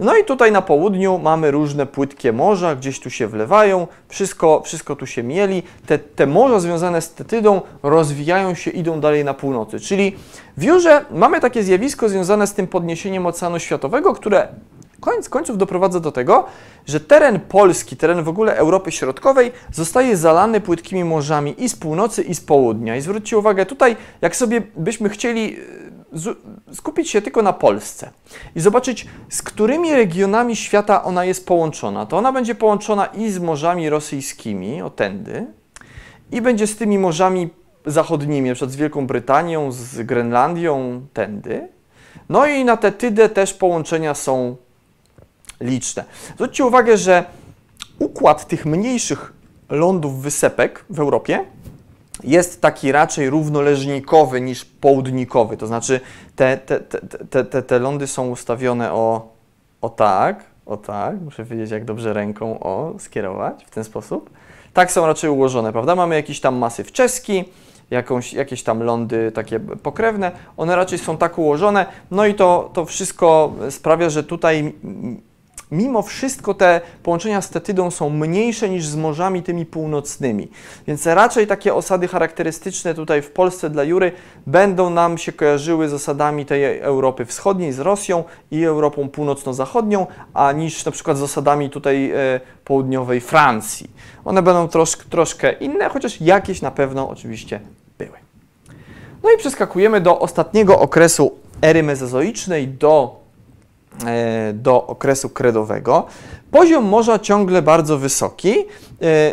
Speaker 1: No i tutaj na południu mamy różne płytkie morza, gdzieś tu się wlewają, wszystko, wszystko tu się mieli. Te, te morza związane z Tetydą rozwijają się, idą dalej na północy. Czyli w Jurze mamy takie zjawisko związane z tym podniesieniem Oceanu Światowego, które Koniec końców doprowadza do tego, że teren Polski, teren w ogóle Europy Środkowej zostaje zalany płytkimi morzami i z północy, i z południa. I zwróćcie uwagę, tutaj jak sobie byśmy chcieli skupić się tylko na Polsce i zobaczyć, z którymi regionami świata ona jest połączona, to ona będzie połączona i z morzami rosyjskimi, o i będzie z tymi morzami zachodnimi, przykład z Wielką Brytanią, z Grenlandią, tędy. No i na tę tydę też połączenia są liczne. Zwróćcie uwagę, że układ tych mniejszych lądów wysepek w Europie jest taki raczej równoleżnikowy niż południkowy. To znaczy te, te, te, te, te lądy są ustawione o, o tak, o tak, muszę wiedzieć jak dobrze ręką o skierować w ten sposób. Tak są raczej ułożone, prawda? Mamy jakiś tam masyw czeski, jakąś, jakieś tam lądy takie pokrewne, one raczej są tak ułożone, no i to, to wszystko sprawia, że tutaj mimo wszystko te połączenia z Tetydą są mniejsze niż z morzami tymi północnymi. Więc raczej takie osady charakterystyczne tutaj w Polsce dla Jury będą nam się kojarzyły z osadami tej Europy Wschodniej, z Rosją i Europą Północno-Zachodnią, a niż na przykład z osadami tutaj e, południowej Francji. One będą trosz, troszkę inne, chociaż jakieś na pewno oczywiście były. No i przeskakujemy do ostatniego okresu ery mezozoicznej, do do okresu kredowego. Poziom morza ciągle bardzo wysoki. E,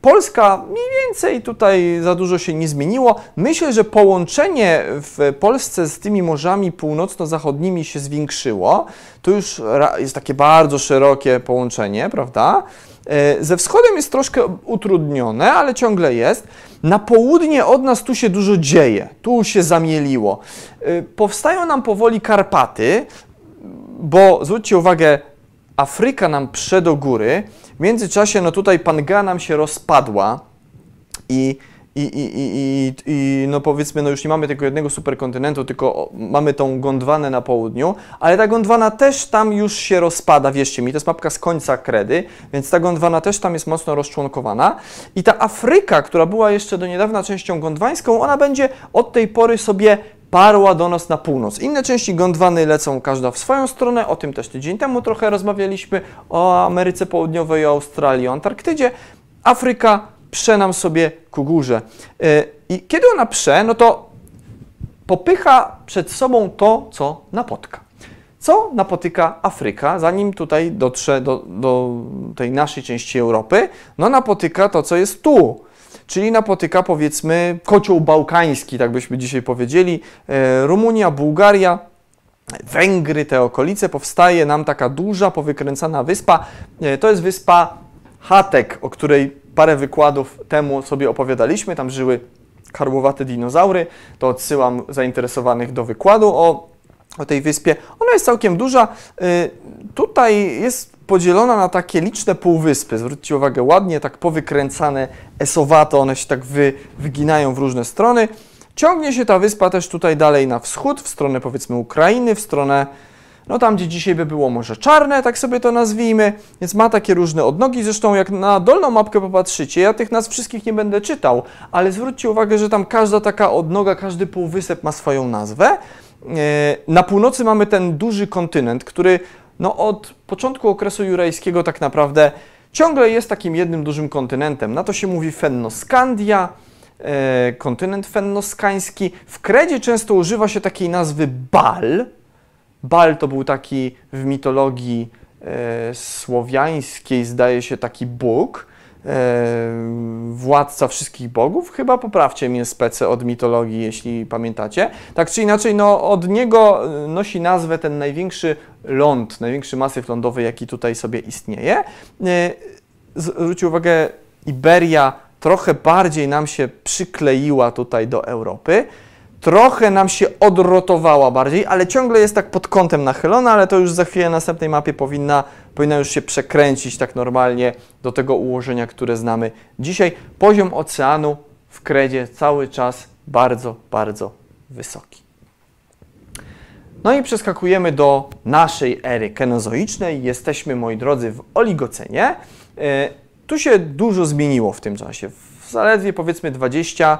Speaker 1: Polska mniej więcej tutaj za dużo się nie zmieniło. Myślę, że połączenie w Polsce z tymi morzami północno-zachodnimi się zwiększyło. To już jest takie bardzo szerokie połączenie, prawda? E, ze wschodem jest troszkę utrudnione, ale ciągle jest. Na południe od nas tu się dużo dzieje, tu się zamieliło. Powstają nam powoli Karpaty, bo zwróćcie uwagę, Afryka nam prze do góry, w międzyczasie no tutaj Pangea nam się rozpadła i, i, i, i, i no powiedzmy, no już nie mamy tego jednego superkontynentu, tylko mamy tą Gondwanę na południu, ale ta Gondwana też tam już się rozpada, wierzcie mi, to jest mapka z końca kredy, więc ta Gondwana też tam jest mocno rozczłonkowana. I ta Afryka, która była jeszcze do niedawna częścią gondwańską, ona będzie od tej pory sobie parła do nas na północ. Inne części Gondwany lecą każda w swoją stronę, o tym też tydzień temu trochę rozmawialiśmy, o Ameryce Południowej, o Australii, o Antarktydzie. Afryka prze nam sobie ku górze. Y, I kiedy ona prze, no to popycha przed sobą to, co napotka. Co napotyka Afryka, zanim tutaj dotrze do, do tej naszej części Europy? No napotyka to, co jest tu czyli napotyka powiedzmy kocioł bałkański, tak byśmy dzisiaj powiedzieli, e, Rumunia, Bułgaria, Węgry, te okolice, powstaje nam taka duża, powykręcana wyspa. E, to jest wyspa Hatek, o której parę wykładów temu sobie opowiadaliśmy. Tam żyły karłowate dinozaury. To odsyłam zainteresowanych do wykładu o, o tej wyspie. Ona jest całkiem duża. E, tutaj jest podzielona na takie liczne półwyspy. Zwróćcie uwagę, ładnie tak powykręcane, esowato, one się tak wy, wyginają w różne strony. Ciągnie się ta wyspa też tutaj dalej na wschód, w stronę powiedzmy Ukrainy, w stronę no tam, gdzie dzisiaj by było Morze Czarne, tak sobie to nazwijmy, więc ma takie różne odnogi. Zresztą jak na dolną mapkę popatrzycie, ja tych nazw wszystkich nie będę czytał, ale zwróćcie uwagę, że tam każda taka odnoga, każdy półwysep ma swoją nazwę. E, na północy mamy ten duży kontynent, który no od początku okresu jurajskiego tak naprawdę ciągle jest takim jednym dużym kontynentem. Na to się mówi Fennoskandia, e, kontynent fennoskański. W kredzie często używa się takiej nazwy Bal. Bal to był taki w mitologii e, słowiańskiej, zdaje się, taki bóg, władca wszystkich bogów, chyba poprawcie mnie spece od mitologii, jeśli pamiętacie. Tak czy inaczej, no, od niego e, nosi nazwę ten największy ląd, największy masyw lądowy, jaki tutaj sobie istnieje. E, zwróćcie uwagę, Iberia trochę bardziej nam się przykleiła tutaj do Europy trochę nam się odrotowała bardziej, ale ciągle jest tak pod kątem nachylona, ale to już za chwilę na następnej mapie powinna, powinna już się przekręcić tak normalnie do tego ułożenia, które znamy dzisiaj. Poziom oceanu w kredzie cały czas bardzo, bardzo wysoki. No i przeskakujemy do naszej ery kenozoicznej. Jesteśmy, moi drodzy, w oligocenie. E, tu się dużo zmieniło w tym czasie. W zaledwie powiedzmy 20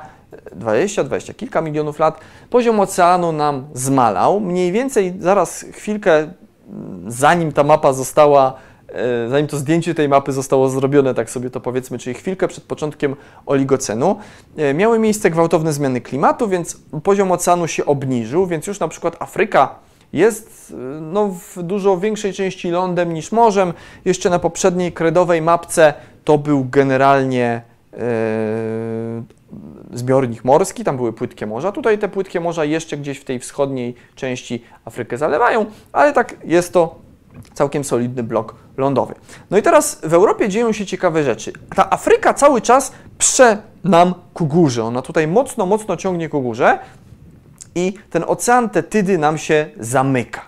Speaker 1: 20, 20 kilka milionów lat, poziom oceanu nam zmalał. Mniej więcej, zaraz chwilkę zanim ta mapa została, e, zanim to zdjęcie tej mapy zostało zrobione, tak sobie to powiedzmy, czyli chwilkę przed początkiem oligocenu, e, miały miejsce gwałtowne zmiany klimatu, więc poziom oceanu się obniżył, więc już na przykład Afryka jest no, w dużo większej części lądem niż morzem. Jeszcze na poprzedniej kredowej mapce to był generalnie e, zbiornik morski, tam były płytkie morza. Tutaj te płytkie morza jeszcze gdzieś w tej wschodniej części Afrykę zalewają, ale tak jest to całkiem solidny blok lądowy. No i teraz w Europie dzieją się ciekawe rzeczy. Ta Afryka cały czas prze nam ku górze. Ona tutaj mocno, mocno ciągnie ku górze i ten ocean Tetydy nam się zamyka.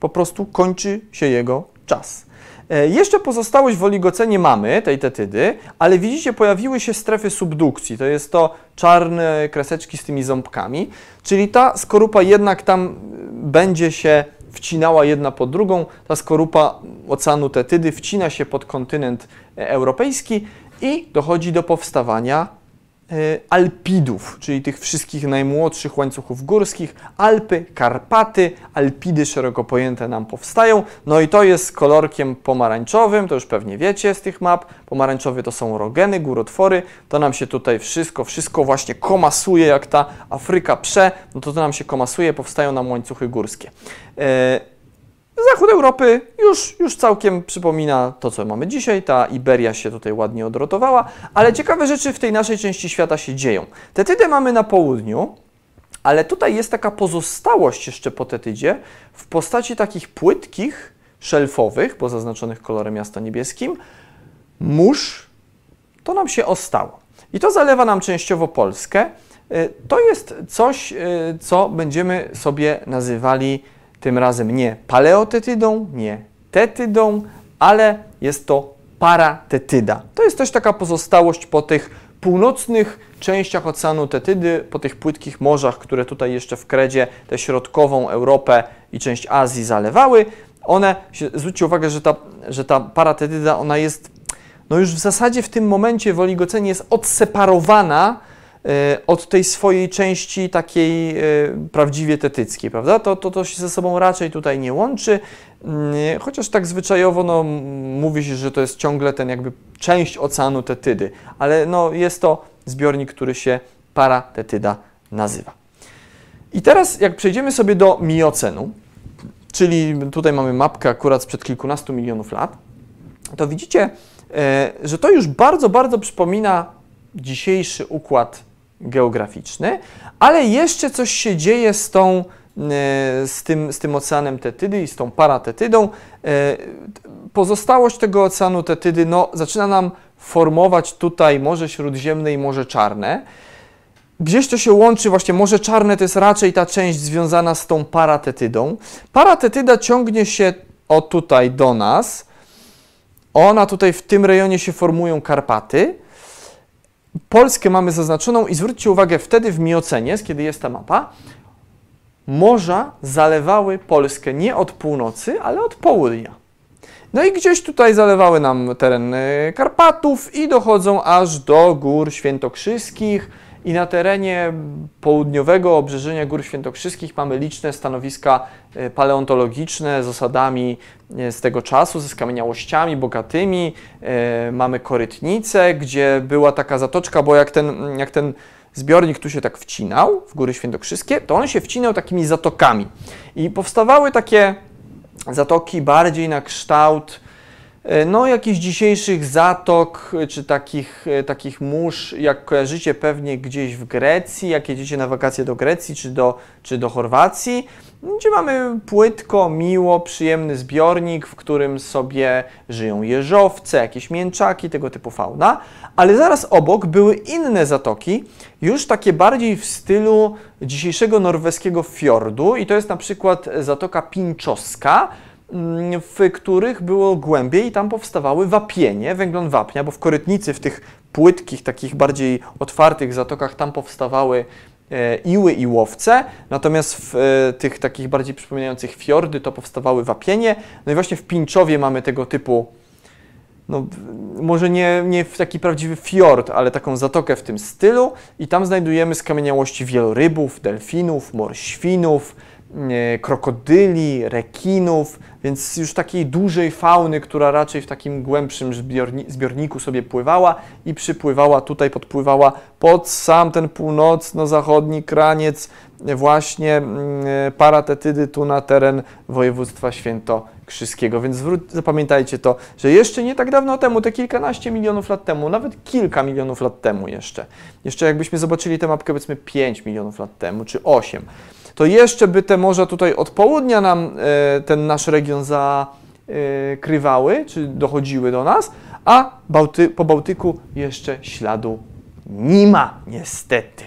Speaker 1: Po prostu kończy się jego czas. E, jeszcze pozostałość w oligocenie mamy, tej tetydy, ale widzicie, pojawiły się strefy subdukcji. To jest to czarne kreseczki z tymi ząbkami, czyli ta skorupa jednak tam będzie się wcinała jedna pod drugą. Ta skorupa oceanu tetydy wcina się pod kontynent europejski i dochodzi do powstawania E, alpidów, czyli tych wszystkich najmłodszych łańcuchów górskich. Alpy, Karpaty, Alpidy szeroko pojęte nam powstają. No i to jest kolorkiem pomarańczowym, to już pewnie wiecie z tych map. Pomarańczowy to są rogeny, górotwory. To nam się tutaj wszystko, wszystko właśnie komasuje, jak ta Afryka prze, no to to nam się komasuje, powstają nam łańcuchy górskie. E, Zachód Europy już, już całkiem przypomina to, co mamy dzisiaj. Ta Iberia się tutaj ładnie odrotowała, ale ciekawe rzeczy w tej naszej części świata się dzieją. Tetydę mamy na południu, ale tutaj jest taka pozostałość jeszcze po tetydzie w postaci takich płytkich, szelfowych, bo zaznaczonych kolorem miasta niebieskim, mórz. To nam się ostało. I to zalewa nam częściowo Polskę. Y, to jest coś, y, co będziemy sobie nazywali tym razem nie paleotetydą, nie tetydą, ale jest to paratetyda. To jest też taka pozostałość po tych północnych częściach oceanu Tetydy, po tych płytkich morzach, które tutaj jeszcze w Kredzie tę środkową Europę i część Azji zalewały. One, zwróćcie uwagę, że ta, że ta paratetyda, ona jest, no już w zasadzie w tym momencie w oligocenie jest odseparowana od tej swojej części takiej e, prawdziwie tetyckiej, prawda? To, to, to się ze sobą raczej tutaj nie łączy, mm, chociaż tak zwyczajowo no, mówi się, że to jest ciągle ten jakby część oceanu tetydy, ale no, jest to zbiornik, który się paratetyda nazywa. I teraz jak przejdziemy sobie do miocenu, czyli tutaj mamy mapkę akurat sprzed kilkunastu milionów lat, to widzicie, e, że to już bardzo, bardzo przypomina dzisiejszy układ geograficzny, ale jeszcze coś się dzieje z tą e, z tym, z tym oceanem Tetydy i z tą paratetydą. E, pozostałość tego oceanu Tetydy no, zaczyna nam formować tutaj Morze Śródziemne i Morze Czarne. Gdzieś to się łączy, właśnie Morze Czarne to jest raczej ta część związana z tą paratetydą. Paratetyda ciągnie się o tutaj do nas. Ona tutaj w tym rejonie się formują Karpaty. Polskę mamy zaznaczoną i zwróćcie uwagę, wtedy w Miocenie, kiedy jest ta mapa, morza zalewały Polskę nie od północy, ale od południa. No i gdzieś tutaj zalewały nam teren Karpatów i dochodzą aż do gór świętokrzyskich, i na terenie południowego obrzeżenia Gór Świętokrzyskich mamy liczne stanowiska e, paleontologiczne z osadami e, z tego czasu, ze skamieniałościami bogatymi. E, mamy korytnicę, gdzie była taka zatoczka, bo jak ten, jak ten zbiornik tu się tak wcinał w Góry Świętokrzyskie, to on się wcinał takimi zatokami. I powstawały takie zatoki bardziej na kształt no, jakichś dzisiejszych zatok, e, czy takich, e, takich mórz, jak kojarzycie pewnie gdzieś w Grecji, jak jedziecie na wakacje do Grecji czy do, czy do Chorwacji, gdzie mamy płytko, miło, przyjemny zbiornik, w którym sobie żyją jeżowce, jakieś mięczaki, tego typu fauna, ale zaraz obok były inne zatoki, już takie bardziej w stylu dzisiejszego norweskiego fiordu. I to jest na przykład Zatoka Pinczowska, Mm, w których było głębiej i tam powstawały wapienie, węglon wapnia, bo w korytnicy, w tych płytkich, takich bardziej otwartych zatokach tam powstawały e, iły i łowce, natomiast w e, tych takich bardziej przypominających fiordy to powstawały wapienie. No i właśnie w Pinczowie mamy tego typu, no może nie, nie w taki prawdziwy fiord, ale taką zatokę w tym stylu i tam znajdujemy skamieniałości wielorybów, delfinów, morświnów, krokodyli, rekinów, więc już takiej dużej fauny, która raczej w takim głębszym zbiorni zbiorniku sobie pływała i przypływała tutaj, podpływała pod sam ten północno-zachodni kraniec właśnie mm, e, paratetydy tu na teren województwa świętokrzyskiego. Więc zapamiętajcie to, że jeszcze nie tak dawno temu, te kilkanaście milionów lat temu, nawet kilka milionów lat temu jeszcze, jeszcze jakbyśmy zobaczyli tę mapkę powiedzmy 5 milionów lat temu, czy 8, to jeszcze by te morza tutaj od południa nam e, ten nasz region zakrywały, czy dochodziły do nas, a Bałty po Bałtyku jeszcze śladu nie ma, niestety.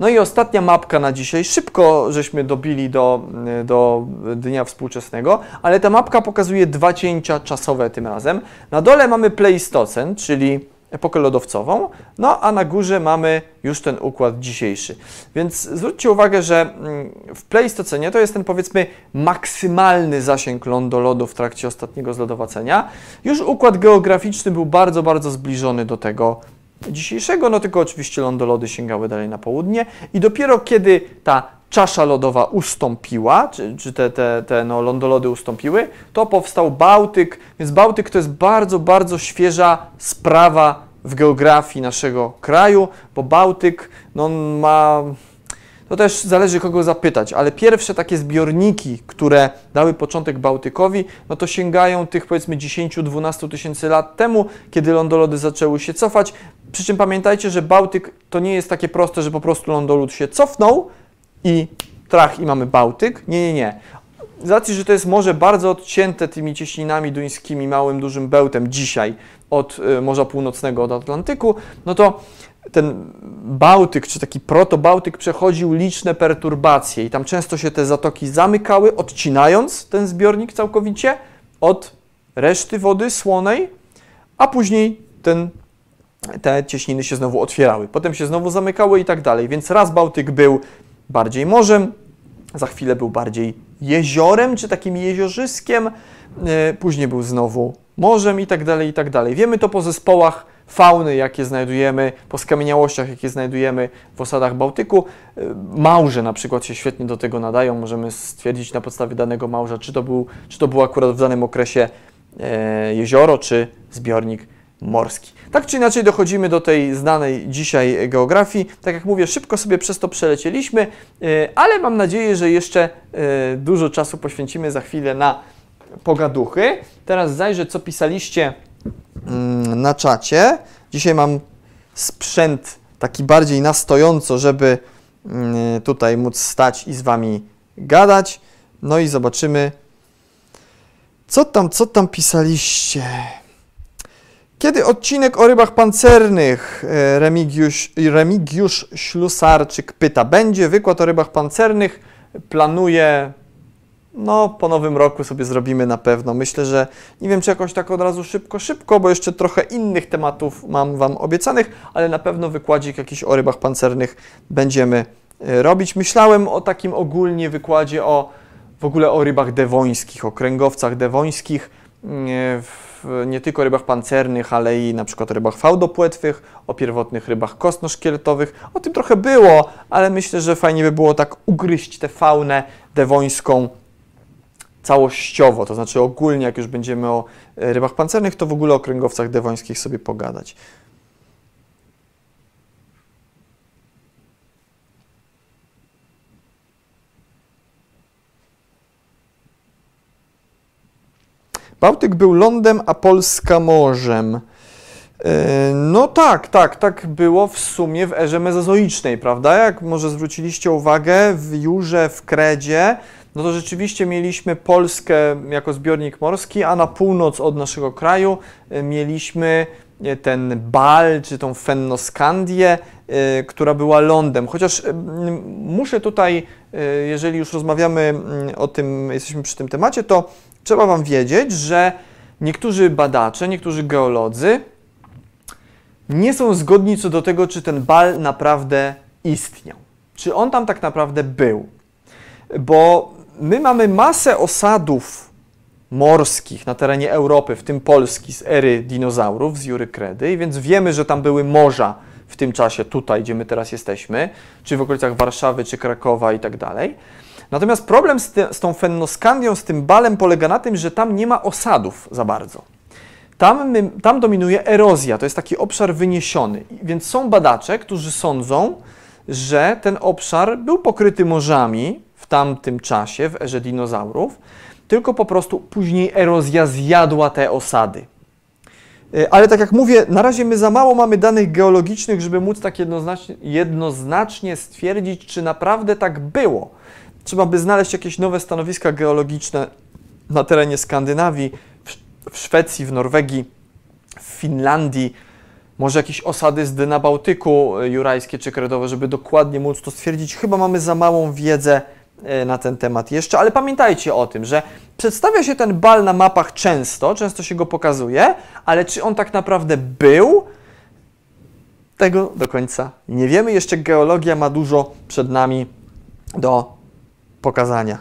Speaker 1: No i ostatnia mapka na dzisiaj. Szybko żeśmy dobili do, do dnia współczesnego, ale ta mapka pokazuje dwa cięcia czasowe tym razem. Na dole mamy Pleistocen, czyli epokę lodowcową, no a na górze mamy już ten układ dzisiejszy. Więc zwróćcie uwagę, że mm, w Pleistocenie to jest ten powiedzmy maksymalny zasięg lądolodu w trakcie ostatniego zlodowacenia. Już układ geograficzny był bardzo, bardzo zbliżony do tego dzisiejszego, no tylko oczywiście lądolody sięgały dalej na południe i dopiero kiedy ta czasza lodowa ustąpiła, czy, czy te, te, te no, lądolody ustąpiły, to powstał Bałtyk, więc Bałtyk to jest bardzo, bardzo świeża sprawa w geografii naszego kraju, bo Bałtyk no, ma to też zależy kogo zapytać, ale pierwsze takie zbiorniki, które dały początek Bałtykowi, no to sięgają tych powiedzmy 10-12 tysięcy lat temu, kiedy lądolody zaczęły się cofać. Przy czym pamiętajcie, że Bałtyk to nie jest takie proste, że po prostu lądolód się cofnął i trach i mamy Bałtyk. Nie, nie, nie. Z racji, że to jest morze bardzo odcięte tymi cieśninami duńskimi, małym, dużym bełtem dzisiaj od y, Morza Północnego, od Atlantyku, no to ten Bałtyk, czy taki proto-Bałtyk przechodził liczne perturbacje i tam często się te zatoki zamykały, odcinając ten zbiornik całkowicie od reszty wody słonej, a później ten, te cieśniny się znowu otwierały. Potem się znowu zamykały i tak dalej. Więc raz Bałtyk był bardziej morzem, za chwilę był bardziej jeziorem, czy takim jeziorzyszkiem, e, później był znowu morzem i tak dalej, i tak dalej. Wiemy to po zespołach fauny, jakie znajdujemy, po skamieniałościach, jakie znajdujemy w osadach Bałtyku. E, małże na przykład się świetnie do tego nadają. Możemy stwierdzić na podstawie danego małża, czy to był, czy to był akurat w danym okresie e, jezioro, czy zbiornik morski. Tak czy inaczej dochodzimy do tej znanej dzisiaj geografii. Tak jak mówię, szybko sobie przez to przelecieliśmy, e, ale mam nadzieję, że jeszcze dużo czasu poświęcimy za chwilę na pogaduchy. Teraz zajrzę, co pisaliście mm, na czacie. Dzisiaj mam sprzęt taki bardziej na stojąco, żeby mm, tutaj móc stać i z Wami gadać. No i zobaczymy, co tam, co tam pisaliście. Kiedy odcinek o rybach pancernych? E, Remigiusz, Remigiusz Ślusarczyk pyta. Będzie wykład o rybach pancernych. Planuję no, po nowym roku sobie zrobimy na pewno. Myślę, że nie wiem, czy jakoś tak od razu szybko, szybko, bo jeszcze trochę innych tematów mam Wam obiecanych, ale na pewno wykładzik jakiś o rybach pancernych będziemy e, robić. Myślałem o takim ogólnie wykładzie o w ogóle o rybach dewońskich, o kręgowcach dewońskich, mm, e, nie tylko rybach pancernych, ale i na przykład rybach fałdopłetwych, o pierwotnych rybach kostnoszkieletowych. O tym trochę było, ale myślę, że fajnie by było tak ugryźć tę faunę dewońską całościowo, to znaczy ogólnie, jak już będziemy o e, rybach pancernych, to w ogóle o kręgowcach dewońskich sobie pogadać. Bałtyk był lądem, a Polska morzem. E, no tak, tak, tak było w sumie w erze mezozoicznej, prawda? Jak może zwróciliście uwagę, w Jurze, w Kredzie no to rzeczywiście mieliśmy Polskę jako zbiornik morski, a na północ od naszego kraju e, mieliśmy e, ten Bal, czy tą Fennoskandię, która była lądem. Chociaż muszę tutaj, jeżeli już rozmawiamy o tym, jesteśmy przy tym temacie, to trzeba Wam wiedzieć, że niektórzy badacze, niektórzy geolodzy nie są zgodni co do tego, czy ten bal naprawdę istniał. Czy on tam tak naprawdę był. Bo my mamy masę osadów morskich na terenie Europy, w tym Polski, z ery dinozaurów, z Jury Kredy, więc wiemy, że tam były morza w tym czasie, tutaj, gdzie my teraz jesteśmy, czy w okolicach Warszawy, czy Krakowa i tak dalej. Natomiast problem z, ty, z tą Fennoskandią, z tym balem polega na tym, że tam nie ma osadów za bardzo. Tam, my, tam dominuje erozja, to jest taki obszar wyniesiony. Więc są badacze, którzy sądzą, że ten obszar był pokryty morzami w tamtym czasie, w erze dinozaurów, tylko po prostu później erozja zjadła te osady. E, ale tak jak mówię, na razie my za mało mamy danych geologicznych, żeby móc tak jednoznacznie, jednoznacznie stwierdzić, czy naprawdę tak było. Trzeba by znaleźć jakieś nowe stanowiska geologiczne na terenie Skandynawii, w Szwecji, w Norwegii, w Finlandii, może jakieś osady z dna na Bałtyku e, jurajskie czy kredowe, żeby dokładnie móc to stwierdzić. Chyba mamy za małą wiedzę e, na ten temat jeszcze, ale pamiętajcie o tym, że przedstawia się ten bal na mapach często, często się go pokazuje, ale czy on tak naprawdę był, tego do końca nie wiemy. Jeszcze geologia ma dużo przed nami do pokazania.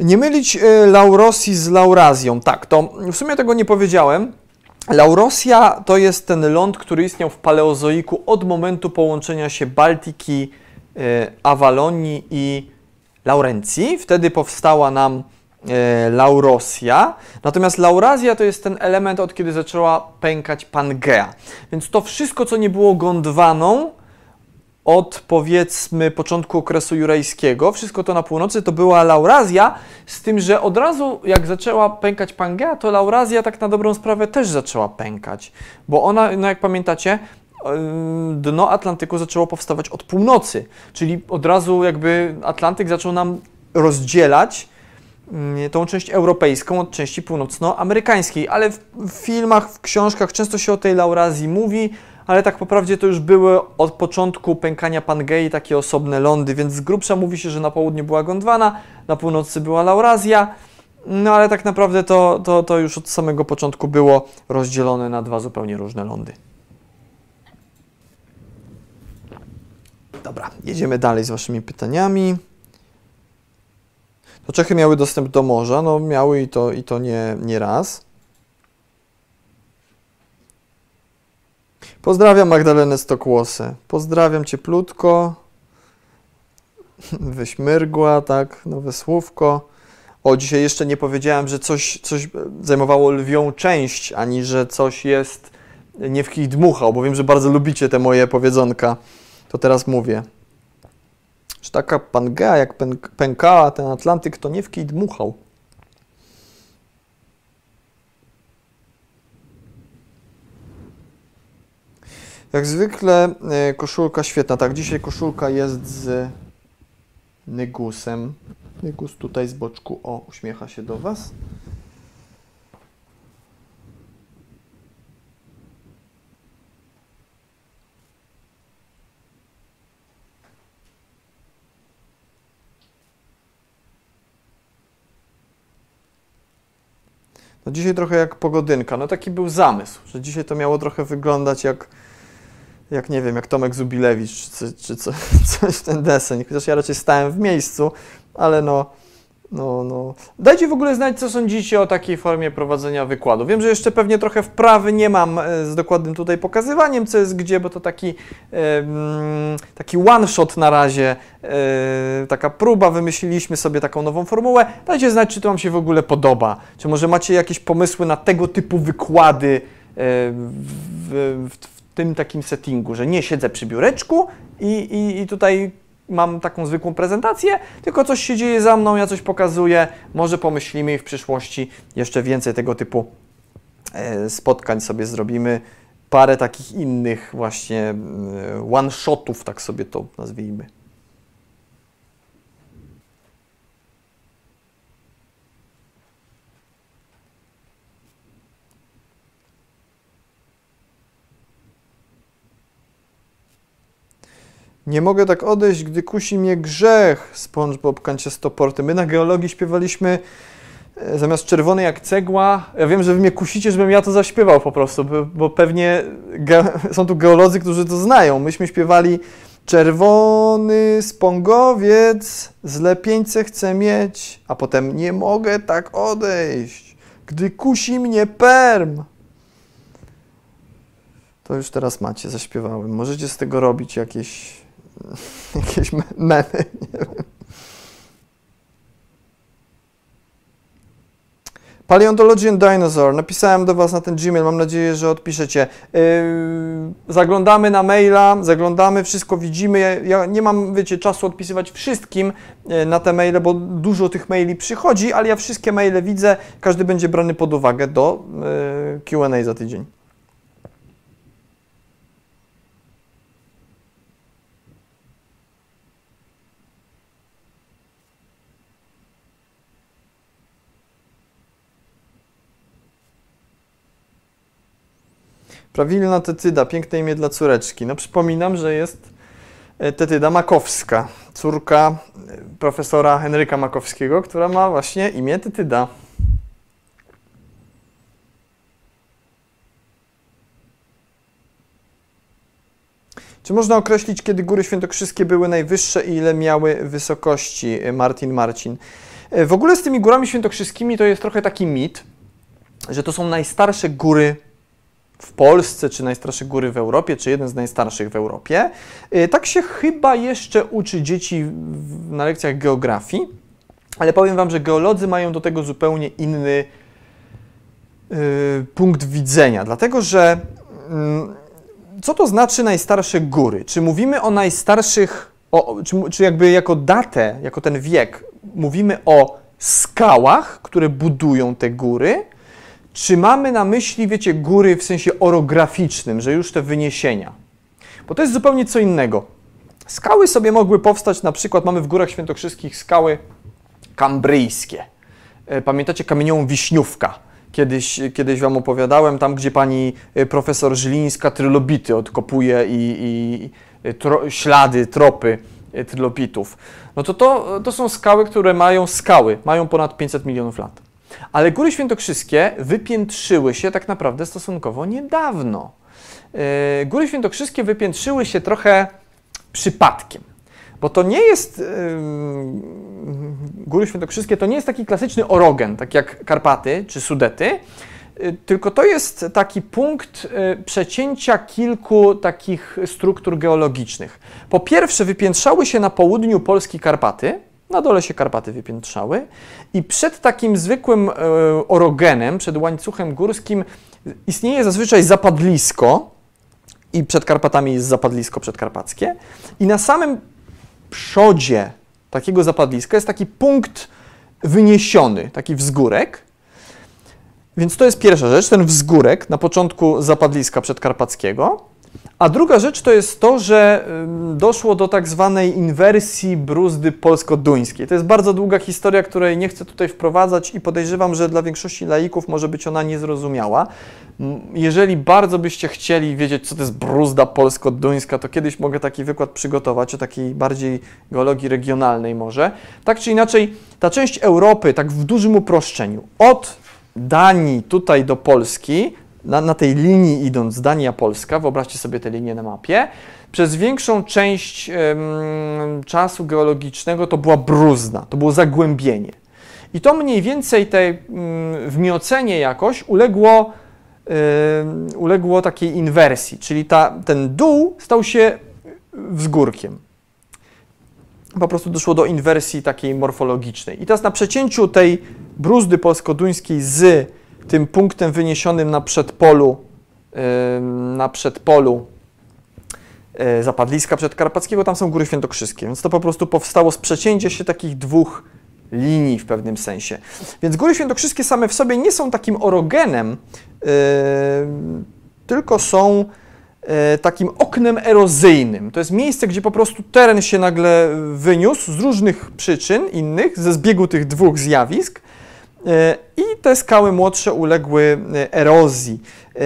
Speaker 1: Nie mylić e, Laurosji z Laurazją. Tak, to w sumie tego nie powiedziałem. Laurosja to jest ten ląd, który istniał w Paleozoiku od momentu połączenia się Baltiki, e, Awalonii i Laurencji. Wtedy powstała nam Laurosja. Natomiast Laurazja to jest ten element, od kiedy zaczęła pękać Pangea. Więc to wszystko, co nie było Gondwaną, od powiedzmy początku okresu jurajskiego, wszystko to na północy to była Laurazja, z tym, że od razu jak zaczęła pękać Pangea, to Laurazja tak na dobrą sprawę też zaczęła pękać, bo ona, no jak pamiętacie, dno Atlantyku zaczęło powstawać od północy, czyli od razu jakby Atlantyk zaczął nam rozdzielać tą część europejską od części północnoamerykańskiej, ale w, filmach, w książkach często się o tej Laurazji mówi, ale tak po to już były od początku pękania Pangei takie osobne lądy, więc z grubsza mówi się, że na południu była Gondwana, na północy była Laurazja, no ale tak naprawdę to, to, to już od samego początku było rozdzielone na dwa zupełnie różne lądy. Dobra, jedziemy dalej z Waszymi pytaniami. To Czechy miały dostęp do morza, no miały i to, i to nie, nie raz. Pozdrawiam Magdalenę Stokłosę. Pozdrawiam cieplutko. Wyśmyrgła, tak, nowe słówko. O, dzisiaj jeszcze nie powiedziałem, że coś, coś zajmowało lwią część, ani że coś jest nie w kij dmuchał, bo wiem, że bardzo lubicie te moje powiedzonka. To teraz mówię. Że taka pangea, jak pękała ten Atlantyk, to nie w kij dmuchał. Jak zwykle e, koszulka świetna. Tak, dzisiaj koszulka jest z Nygusem. Nygus tutaj z boczku, o, uśmiecha się do Was. No dzisiaj trochę jak pogodynka. No taki był zamysł, że dzisiaj to miało trochę wyglądać jak jak nie wiem, jak Tomek Zubilewicz, czy, czy co, coś w ten deseń. Chociaż ja raczej stałem w miejscu, ale no, no, no. Dajcie w ogóle znać, co sądzicie o takiej formie prowadzenia wykładu. Wiem, że jeszcze pewnie trochę wprawy nie mam e, z dokładnym tutaj pokazywaniem, co jest gdzie, bo to taki, taki one-shot na razie, e, taka próba, wymyśliliśmy sobie taką nową formułę. Dajcie znać, czy to Wam się w ogóle podoba, czy może macie jakieś pomysły na tego typu wykłady e, w, w, tym takim settingu, że nie siedzę przy biureczku i, i, i tutaj mam taką zwykłą prezentację, tylko coś się dzieje za mną, ja coś pokazuję, może pomyślimy w przyszłości jeszcze więcej tego typu e, spotkań sobie zrobimy. Parę takich innych właśnie e, one-shotów, tak sobie to nazwijmy. Nie mogę tak odejść, gdy kusi mnie grzech, SpongeBob Kanciastoporty. My na geologii śpiewaliśmy e, zamiast czerwony jak cegła. Ja wiem, że wy mnie kusicie, żebym ja to zaśpiewał po prostu, bo, pewnie są tu geolodzy, którzy to znają. Myśmy śpiewali czerwony spongowiec, zlepieńce chcę mieć, a potem nie mogę tak odejść, gdy kusi mnie perm. To już teraz macie, zaśpiewałem. Możecie z tego robić jakieś, jakieś me- memy, nie wiem. Paleontology Dinosaur. Napisałem do Was na ten Gmail, mam nadzieję, że odpiszecie. Yy, zaglądamy na maila, zaglądamy, wszystko widzimy. Ja, ja nie mam, wiecie, czasu odpisywać wszystkim yy, na te maile, bo dużo tych maili przychodzi, ale ja wszystkie maile widzę. Każdy będzie brany pod uwagę do yy, QA za tydzień. Prawilna tetyda, piękne imię dla córeczki. No przypominam, że jest e, tetyda Makowska, córka e, profesora Henryka Makowskiego, która ma właśnie imię tetyda. Czy można określić, kiedy góry świętokrzyskie były najwyższe i ile miały wysokości? E, Martin Marcin. W ogóle z tymi górami świętokrzyskimi to jest trochę taki mit, że to są najstarsze góry w Polsce, czy najstarsze góry w Europie, czy jeden z najstarszych w Europie. Y, tak się chyba jeszcze uczy dzieci na lekcjach geografii, ale powiem Wam, że geolodzy mają do tego zupełnie inny y, punkt widzenia, dlatego że y, co to znaczy najstarsze góry? Czy mówimy o najstarszych, o, czy, czy jakby jako datę, jako ten wiek, mówimy o skałach, które budują te góry, czy mamy na myśli, wiecie, góry w sensie orograficznym, że już te wyniesienia? Bo to jest zupełnie co innego. Skały sobie mogły powstać, na przykład mamy w Górach Świętokrzyskich skały kambryjskie. E, pamiętacie kamieniową Wiśniówka? Kiedyś, kiedyś Wam opowiadałem, tam gdzie pani e, profesor Żylińska trylobity odkopuje i, i e, tro, ślady, tropy trylobitów. No to, to to są skały, które mają skały, mają ponad 500 milionów lat. Ale góry świętokrzyskie wypiętrzyły się tak naprawdę stosunkowo niedawno. E, góry świętokrzyskie wypiętrzyły się trochę przypadkiem. Bo to nie jest, góry świętokrzyskie to nie jest taki klasyczny orogen, tak jak Karpaty czy Sudety, e, tylko to jest taki punkt e, przecięcia kilku takich struktur geologicznych. Po pierwsze, wypiętrzały się na południu Polski Karpaty, na dole się Karpaty wypiętrzały i przed takim zwykłym e, orogenem, przed łańcuchem górskim istnieje zazwyczaj zapadlisko i przed Karpatami jest zapadlisko przedkarpackie i na samym przodzie takiego zapadliska jest taki punkt wyniesiony, taki wzgórek. Więc to jest pierwsza rzecz, ten wzgórek na początku zapadliska przedkarpackiego. A druga rzecz to jest to, że doszło do tak zwanej inwersji bruzdy polsko-duńskiej. To jest bardzo długa historia, której nie chcę tutaj wprowadzać i podejrzewam, że dla większości laików może być ona niezrozumiała. Jeżeli bardzo byście chcieli wiedzieć, co to jest bruzda polsko-duńska, to kiedyś mogę taki wykład przygotować o takiej bardziej geologii regionalnej może. Tak czy inaczej, ta część Europy, tak w dużym uproszczeniu, od Danii tutaj do Polski na, na tej linii idąc Dania-Polska, wyobraźcie sobie tę linię na mapie, przez większą część czasu geologicznego to była bruzna, to było zagłębienie. I to mniej więcej tej, w miocenie jakoś uległo, uległo takiej inwersji, czyli ta, ten dół stał się wzgórkiem. Po prostu doszło do inwersji takiej morfologicznej. I teraz na przecięciu tej bruzdy polsko-duńskiej z tym punktem wyniesionym na przedpolu, na przedpolu e, zapadliska przedkarpackiego, tam są Góry Świętokrzyskie. Więc to po prostu powstało z przecięcia się takich dwóch linii w pewnym sensie. Więc Góry Świętokrzyskie same w sobie nie są takim orogenem, tylko są yy, takim oknem erozyjnym. To jest miejsce, gdzie po prostu teren się nagle wyniósł z różnych przyczyn innych, ze zbiegu tych dwóch zjawisk E, I te skały młodsze uległy e, erozji. E,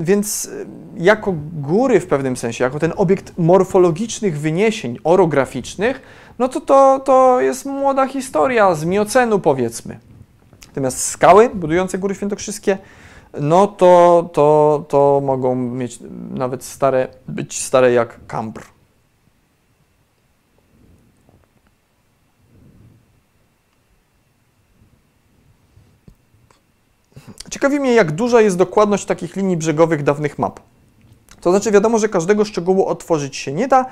Speaker 1: więc jako góry w pewnym sensie, jako ten obiekt morfologicznych wyniesień orograficznych, no to, to to jest młoda historia z miocenu powiedzmy. Natomiast skały budujące góry świętokrzyskie, no to, to, to mogą mieć nawet stare, być stare jak Kambr. Ciekawi mnie, jak duża jest dokładność takich linii brzegowych dawnych map. To znaczy wiadomo, że każdego szczegółu otworzyć się nie da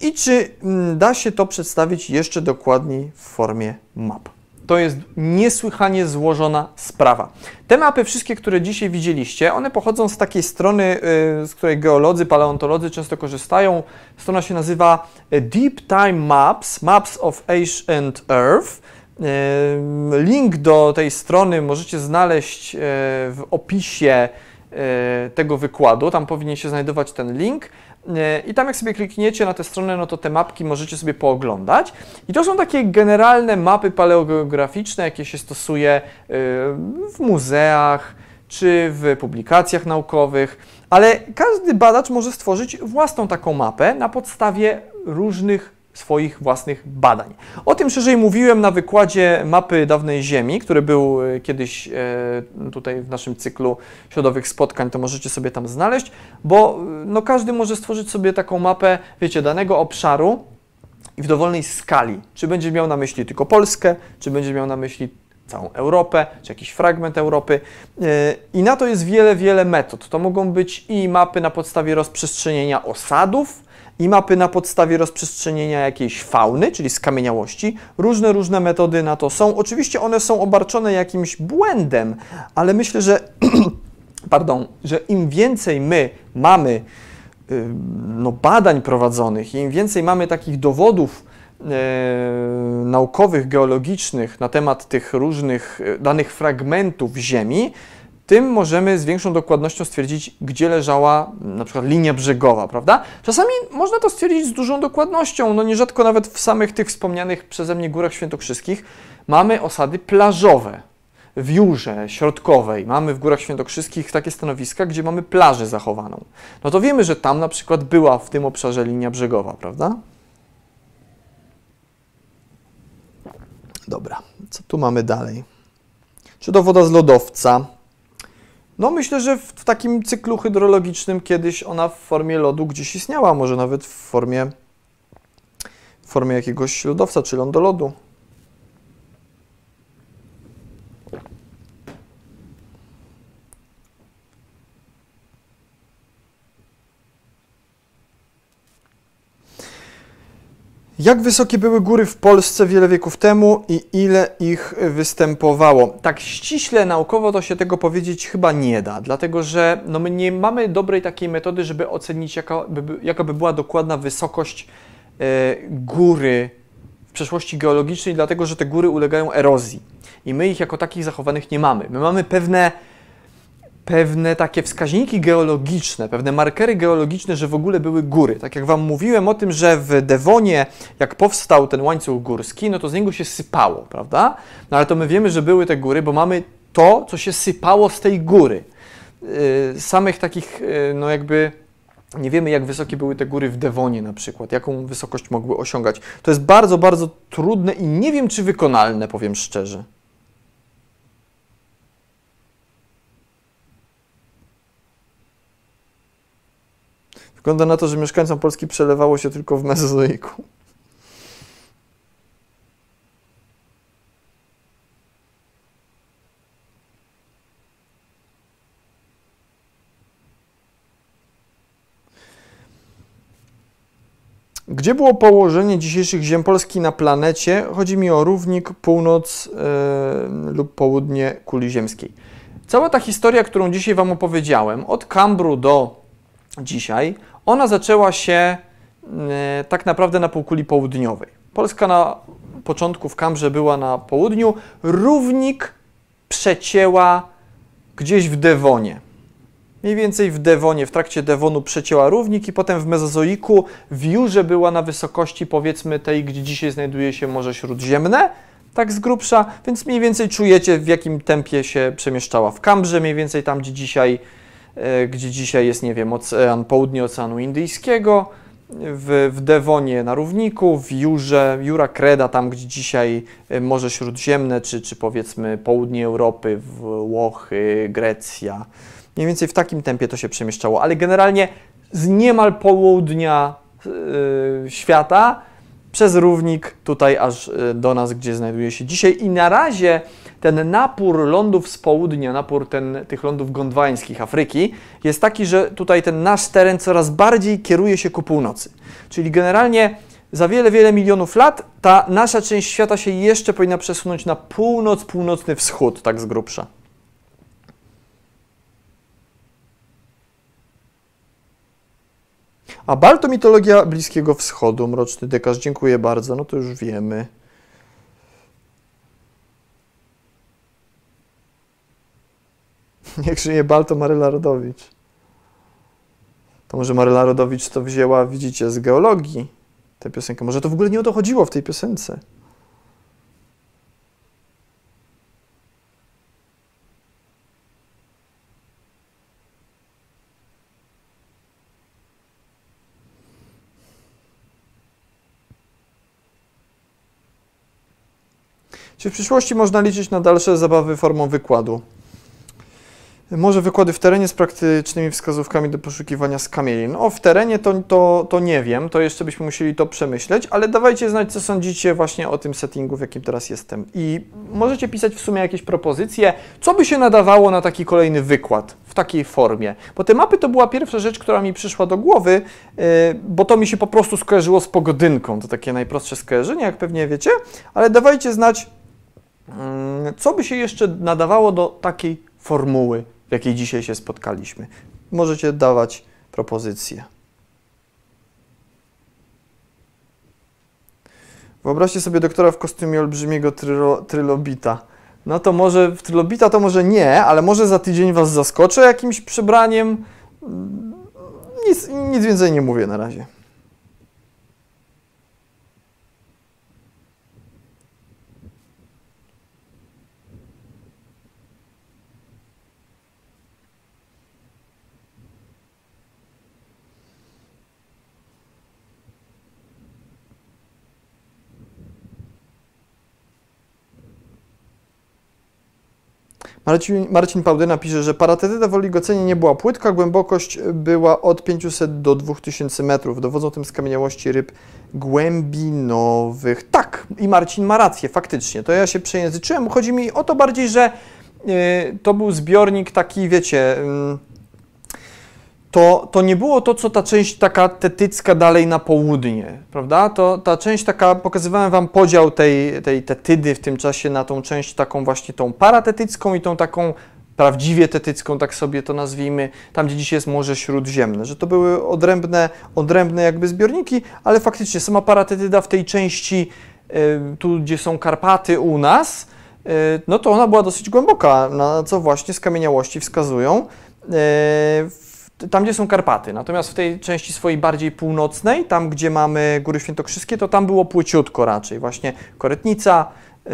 Speaker 1: i czy mm, da się to przedstawić jeszcze dokładniej w formie map. To jest niesłychanie złożona sprawa. Te mapy, wszystkie, które dzisiaj widzieliście, one pochodzą z takiej strony, y, z której geolodzy, paleontolodzy często korzystają. Strona się nazywa y, Deep Time Maps, Maps of Ancient Earth. Link do tej strony możecie znaleźć w opisie tego wykładu. Tam powinien się znajdować ten link. I tam jak sobie klikniecie na tę stronę, no to te mapki możecie sobie pooglądać. I to są takie generalne mapy paleogeograficzne, jakie się stosuje w muzeach czy w publikacjach naukowych, ale każdy badacz może stworzyć własną taką mapę na podstawie różnych swoich własnych badań. O tym szerzej mówiłem na wykładzie mapy dawnej Ziemi, który był e, kiedyś e, tutaj w naszym cyklu środowych spotkań, to możecie sobie tam znaleźć, bo e, no, każdy może stworzyć sobie taką mapę, wiecie, danego obszaru i w dowolnej skali. Czy będzie miał na myśli tylko Polskę, czy będzie miał na myśli całą Europę, czy jakiś fragment Europy. I na to jest wiele, wiele metod. To mogą być i mapy na podstawie rozprzestrzenienia osadów, i mapy na podstawie rozprzestrzenienia jakiejś fauny, czyli skamieniałości. Różne, różne metody na to są. Oczywiście one są obarczone jakimś błędem, ale myślę, że, pardon, że im więcej my mamy no, badań prowadzonych, im więcej mamy takich dowodów e, naukowych, geologicznych na temat tych różnych e, danych fragmentów Ziemi, tym możemy z większą dokładnością stwierdzić, gdzie leżała na przykład linia brzegowa, prawda? Czasami można to stwierdzić z dużą dokładnością, no nierzadko nawet w samych tych wspomnianych przeze mnie górach świętokrzyskich mamy osady plażowe. W Jurze Środkowej mamy w Górach Świętokrzyskich takie stanowiska, gdzie mamy plażę zachowaną. No to wiemy, że tam na przykład była w tym obszarze linia brzegowa, prawda? Dobra, co tu mamy dalej? Czy to woda z lodowca? No myślę, że w, takim cyklu hydrologicznym kiedyś ona w formie lodu gdzieś istniała, może nawet w formie, w formie jakiegoś lodowca czy lądolodu. Jak wysokie były góry w Polsce wiele wieków temu i ile ich występowało? Tak ściśle naukowo to się tego powiedzieć chyba nie da, dlatego że no my nie mamy dobrej takiej metody, żeby ocenić jaka by, jaka by była dokładna wysokość e, góry w przeszłości geologicznej, dlatego że te góry ulegają erozji i my ich jako takich zachowanych nie mamy. My mamy pewne pewne takie wskaźniki geologiczne, pewne markery geologiczne, że w ogóle były góry. Tak jak Wam mówiłem o tym, że w Dewonie, jak powstał ten łańcuch górski, no to z niego się sypało, prawda? No ale to my wiemy, że były te góry, bo mamy to, co się sypało z tej góry. Yy, samych takich, yy, no jakby nie wiemy, jak wysokie były te góry w Dewonie na przykład, jaką wysokość mogły osiągać. To jest bardzo, bardzo trudne i nie wiem, czy wykonalne, powiem szczerze. Wygląda na to, że mieszkańcom Polski przelewało się tylko w Mezozoiku. Gdzie było położenie dzisiejszych ziem Polski na planecie? Chodzi mi o równik, północ yy, lub południe kuli ziemskiej. Cała ta historia, którą dzisiaj Wam opowiedziałem, od Kambru do dzisiaj, ona zaczęła się e, tak naprawdę na półkuli południowej. Polska na początku w Kambrze była na południu, równik przecięła gdzieś w Dewonie. Mniej więcej w Dewonie, w trakcie Devonu przecięła równik i potem w Mezozoiku w Jurze była na wysokości powiedzmy tej, gdzie dzisiaj znajduje się Morze Śródziemne, tak z grubsza, więc mniej więcej czujecie w jakim tempie się przemieszczała w Kambrze, mniej więcej tam, gdzie dzisiaj gdzie dzisiaj jest, nie wiem, ocean, południe Oceanu Indyjskiego, w, w Dewonie na równiku, w Jurze, Jura Kreda, tam gdzie dzisiaj e, Morze Śródziemne, czy, czy powiedzmy południe Europy, Włochy, Grecja. Mniej więcej w takim tempie to się przemieszczało, ale generalnie z niemal południa yy, świata przez równik tutaj aż do nas, gdzie znajduje się dzisiaj. I na razie ten napór lądów z południa, napór ten, tych lądów gondwańskich Afryki jest taki, że tutaj ten nasz teren coraz bardziej kieruje się ku północy. Czyli generalnie za wiele, wiele milionów lat ta nasza część świata się jeszcze powinna przesunąć na północ, północny wschód, tak z grubsza. A Bal to mitologia Bliskiego Wschodu, Mroczny Dekarz, dziękuję bardzo, no to już wiemy. Niech żyje Bal to Maryla Rodowicz. To może Maryla Rodowicz to wzięła, widzicie, z geologii tę piosenkę. Może to w ogóle nie o to chodziło w tej piosence. Czy w przyszłości można liczyć na dalsze zabawy formą wykładu? Może wykłady w terenie z praktycznymi wskazówkami do poszukiwania skamielin. No, w terenie to, to, to nie wiem, to jeszcze byśmy musieli to przemyśleć, ale dawajcie znać, co sądzicie właśnie o tym settingu, w jakim teraz jestem. I możecie pisać w sumie jakieś propozycje, co by się nadawało na taki kolejny wykład w takiej formie. Bo te mapy to była pierwsza rzecz, która mi przyszła do głowy, yy, bo to mi się po prostu skojarzyło z pogodynką. To takie najprostsze skojarzenie, jak pewnie wiecie, ale dawajcie znać, yy, co by się jeszcze nadawało do takiej formuły w jakiej dzisiaj się spotkaliśmy. Możecie dawać propozycje. Wyobraźcie sobie doktora w kostiumie olbrzymiego trylo, trylobita. No to może w trylobita to może nie, ale może za tydzień was zaskoczę jakimś przebraniem. Nic, nic więcej nie mówię na razie. Marcin, Marcin Pałdyna pisze, że paratetyda w oligocenie nie była płytka, głębokość była od 500 do 2000 metrów. Dowodzą tym skamieniałości ryb głębinowych. Tak, i Marcin ma rację, faktycznie. To ja się przejęzyczyłem. Chodzi mi o to bardziej, że yy, to był zbiornik taki, wiecie... Yy, to, to nie było to, co ta część taka tetycka dalej na południe, prawda? To ta część taka, pokazywałem Wam podział tej, tej tetydy w tym czasie na tą część taką właśnie tą paratetycką i tą taką prawdziwie tetycką, tak sobie to nazwijmy, tam gdzie dzisiaj jest Morze Śródziemne, że to były odrębne, odrębne jakby zbiorniki, ale faktycznie sama paratetyda w tej części, tu gdzie są Karpaty u nas, no to ona była dosyć głęboka, na co właśnie skamieniałości wskazują tam, gdzie są Karpaty. Natomiast w tej części swojej bardziej północnej, tam, gdzie mamy Góry Świętokrzyskie, to tam było płyciutko raczej. Właśnie Korytnica, yy,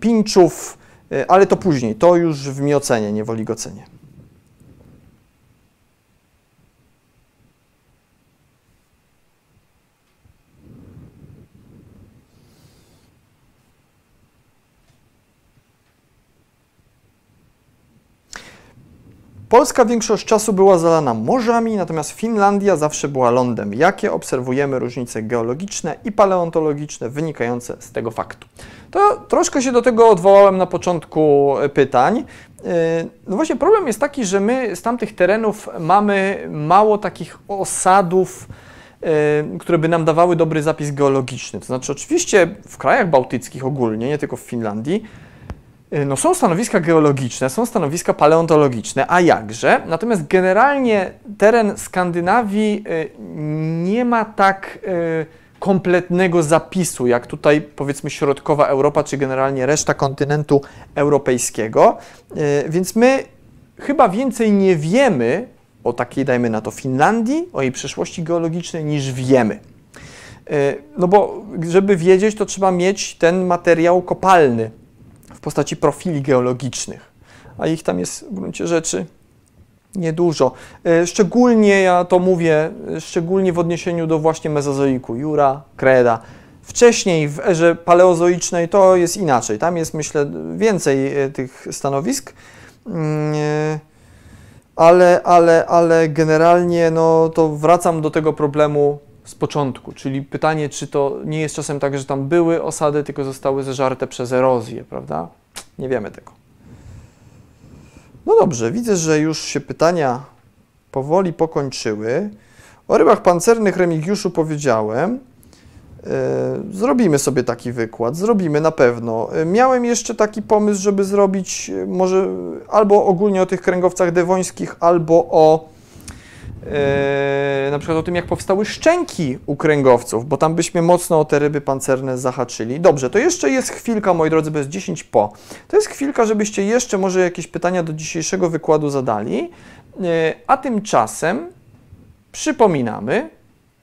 Speaker 1: Pinczów, yy, ale to później, to już w Miocenie, nie w Oligocenie. Polska większość czasu była zalana morzami, natomiast Finlandia zawsze była lądem. Jakie obserwujemy różnice geologiczne i paleontologiczne wynikające z tego faktu? To troszkę się do tego odwołałem na początku pytań. Yy, no właśnie problem jest taki, że my z tamtych terenów mamy mało takich osadów, yy, które by nam dawały dobry zapis geologiczny. To znaczy oczywiście w krajach bałtyckich ogólnie, nie tylko w Finlandii, no są stanowiska geologiczne, są stanowiska paleontologiczne, a jakże? Natomiast generalnie teren Skandynawii y, nie ma tak y, kompletnego zapisu, jak tutaj powiedzmy środkowa Europa, czy generalnie reszta kontynentu europejskiego. Więc my chyba więcej nie wiemy o takiej, dajmy na to, Finlandii, o jej przeszłości geologicznej, niż wiemy. No bo żeby wiedzieć, to trzeba mieć ten materiał kopalny, postaci profili geologicznych, a ich tam jest w gruncie rzeczy niedużo. E, szczególnie ja to mówię, e, szczególnie w odniesieniu do właśnie mezozoiku, Jura, Kreda. Wcześniej w erze paleozoicznej to jest inaczej. Tam jest myślę więcej e, tych stanowisk. Mm, ale, ale, ale generalnie no, to wracam do tego problemu z początku, czyli pytanie, czy to nie jest czasem tak, że tam były osady, tylko zostały zeżarte przez erozję, prawda? Nie wiemy tego. No dobrze, widzę, że już się pytania powoli pokończyły. O rybach pancernych Remigiuszu powiedziałem. E, Zrobimy sobie taki wykład, zrobimy na pewno. E, Miałem jeszcze taki pomysł, żeby zrobić e, może albo ogólnie o tych kręgowcach dewońskich, albo o na przykład o tym, jak powstały szczęki u kręgowców, bo tam byśmy mocno o te ryby pancerne zahaczyli. Dobrze, to jeszcze jest chwilka, moi drodzy, bo jest 10 po. To jest chwilka, żebyście jeszcze może jakieś pytania do dzisiejszego wykładu zadali, E, a tymczasem przypominamy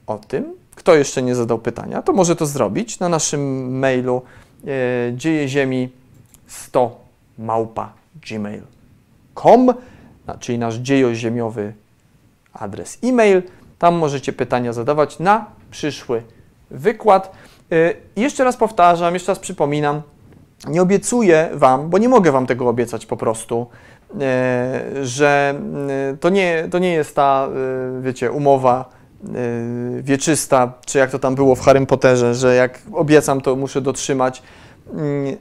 Speaker 1: o tym, kto jeszcze nie zadał pytania, to może to zrobić na naszym mailu e, dziejeziemi 100 małpa gmail.com, czyli nasz dziejoziemiowy adres e-mail. Tam możecie pytania zadawać na przyszły wykład. I jeszcze raz powtarzam, jeszcze raz przypominam, nie obiecuję Wam, bo nie mogę Wam tego obiecać po prostu, e, że e, to nie, to nie jest ta, wiecie, umowa wieczysta, czy jak to tam było w Harrym Potterze, że jak obiecam, to muszę dotrzymać, Mm,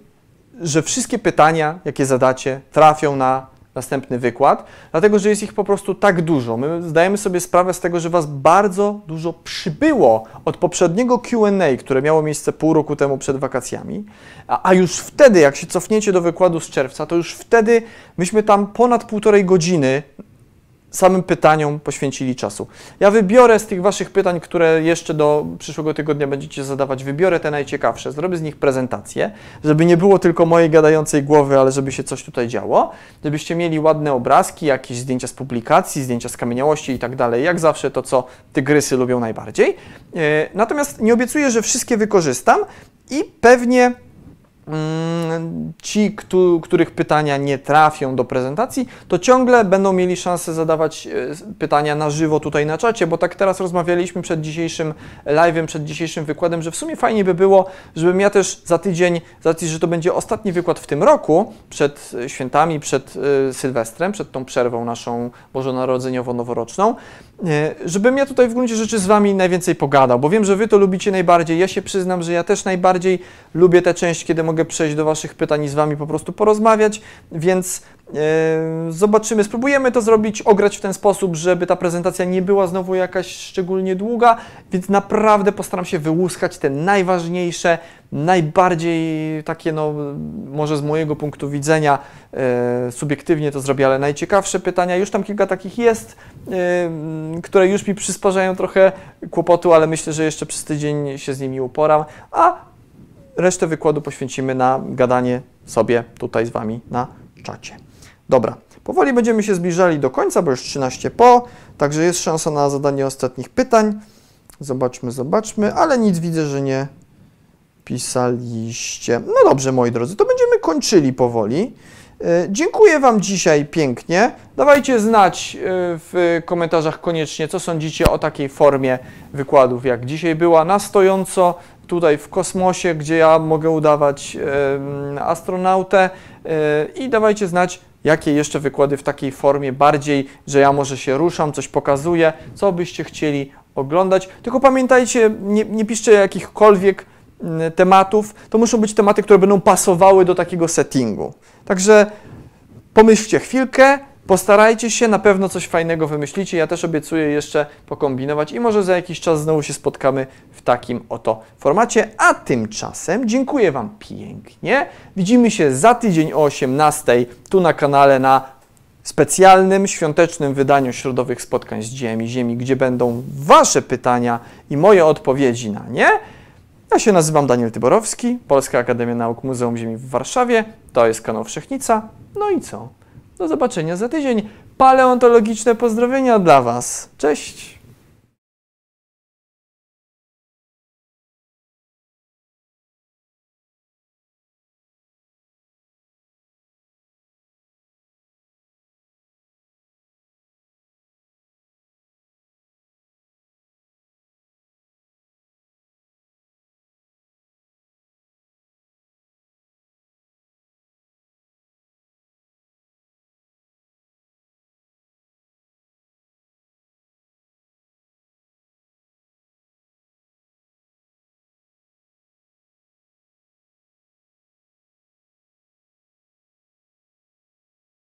Speaker 1: że wszystkie pytania, jakie zadacie, trafią na następny wykład, dlatego że jest ich po prostu tak dużo. My zdajemy sobie sprawę z tego, że Was bardzo dużo przybyło od poprzedniego QA, które miało miejsce pół roku temu przed wakacjami, a, już wtedy, jak się cofniecie do wykładu z czerwca, to już wtedy myśmy tam ponad półtorej godziny samym pytaniom poświęcili czasu. Ja wybiorę z tych Waszych pytań, które jeszcze do przyszłego tygodnia będziecie zadawać, wybiorę te najciekawsze, zrobię z nich prezentację, żeby nie było tylko mojej gadającej głowy, ale żeby się coś tutaj działo, żebyście mieli ładne obrazki, jakieś zdjęcia z publikacji, zdjęcia z kamieniałości i tak dalej, jak zawsze to, co tygrysy lubią najbardziej. E, Natomiast nie obiecuję, że wszystkie wykorzystam i pewnie ci, któ- których pytania nie trafią do prezentacji, to ciągle będą mieli szansę zadawać e, pytania na żywo tutaj na czacie, bo tak teraz rozmawialiśmy przed dzisiejszym live'em, przed dzisiejszym wykładem, że w sumie fajnie by było, żebym ja też za tydzień, z racji, że to będzie ostatni wykład w tym roku, przed świętami, przed e, Sylwestrem, przed tą przerwą naszą bożonarodzeniowo-noworoczną, żebym ja tutaj w gruncie rzeczy z Wami najwięcej pogadał, bo wiem, że Wy to lubicie najbardziej. Ja się przyznam, że ja też najbardziej lubię tę część, kiedy mogę przejść do Waszych pytań i z Wami po prostu porozmawiać, więc e, zobaczymy, spróbujemy to zrobić, ograć w ten sposób, żeby ta prezentacja nie była znowu jakaś szczególnie długa, więc naprawdę postaram się wyłuskać te najważniejsze, najbardziej takie, no, może z mojego punktu widzenia, e, subiektywnie to zrobię, ale najciekawsze pytania, już tam kilka takich jest, e, które już mi przysparzają trochę kłopotu, ale myślę, że jeszcze przez tydzień się z nimi uporam, a resztę wykładu poświęcimy na gadanie sobie tutaj z Wami na czacie. Dobra, powoli będziemy się zbliżali do końca, bo już 13 po, także jest szansa na zadanie ostatnich pytań. Zobaczmy, zobaczmy, ale nic widzę, że nie pisaliście. No dobrze, moi drodzy, to będziemy kończyli powoli. E, Dziękuję Wam dzisiaj pięknie. Dawajcie znać e, w komentarzach koniecznie, co sądzicie o takiej formie wykładów, jak dzisiaj była na stojąco tutaj w kosmosie, gdzie ja mogę udawać astronautę e, i dawajcie znać, jakie jeszcze wykłady w takiej formie bardziej, że ja może się ruszam, coś pokazuję, co byście chcieli oglądać. Tylko pamiętajcie, nie, nie piszcie jakichkolwiek tematów, to muszą być tematy, które będą pasowały do takiego settingu. Także pomyślcie chwilkę, postarajcie się, na pewno coś fajnego wymyślicie. Ja też obiecuję jeszcze pokombinować i może za jakiś czas znowu się spotkamy w takim oto formacie. A tymczasem dziękuję Wam pięknie. Widzimy się za tydzień o 18 tu na kanale na specjalnym, świątecznym wydaniu środowych spotkań z Ziemi, Ziemi, gdzie będą Wasze pytania i moje odpowiedzi na nie. Ja się nazywam Daniel Tyborowski, Polska Akademia Nauk Muzeum Ziemi w Warszawie. To jest kanał Wszechnica. No i co? Do zobaczenia za tydzień. Paleontologiczne pozdrowienia dla Was. Cześć!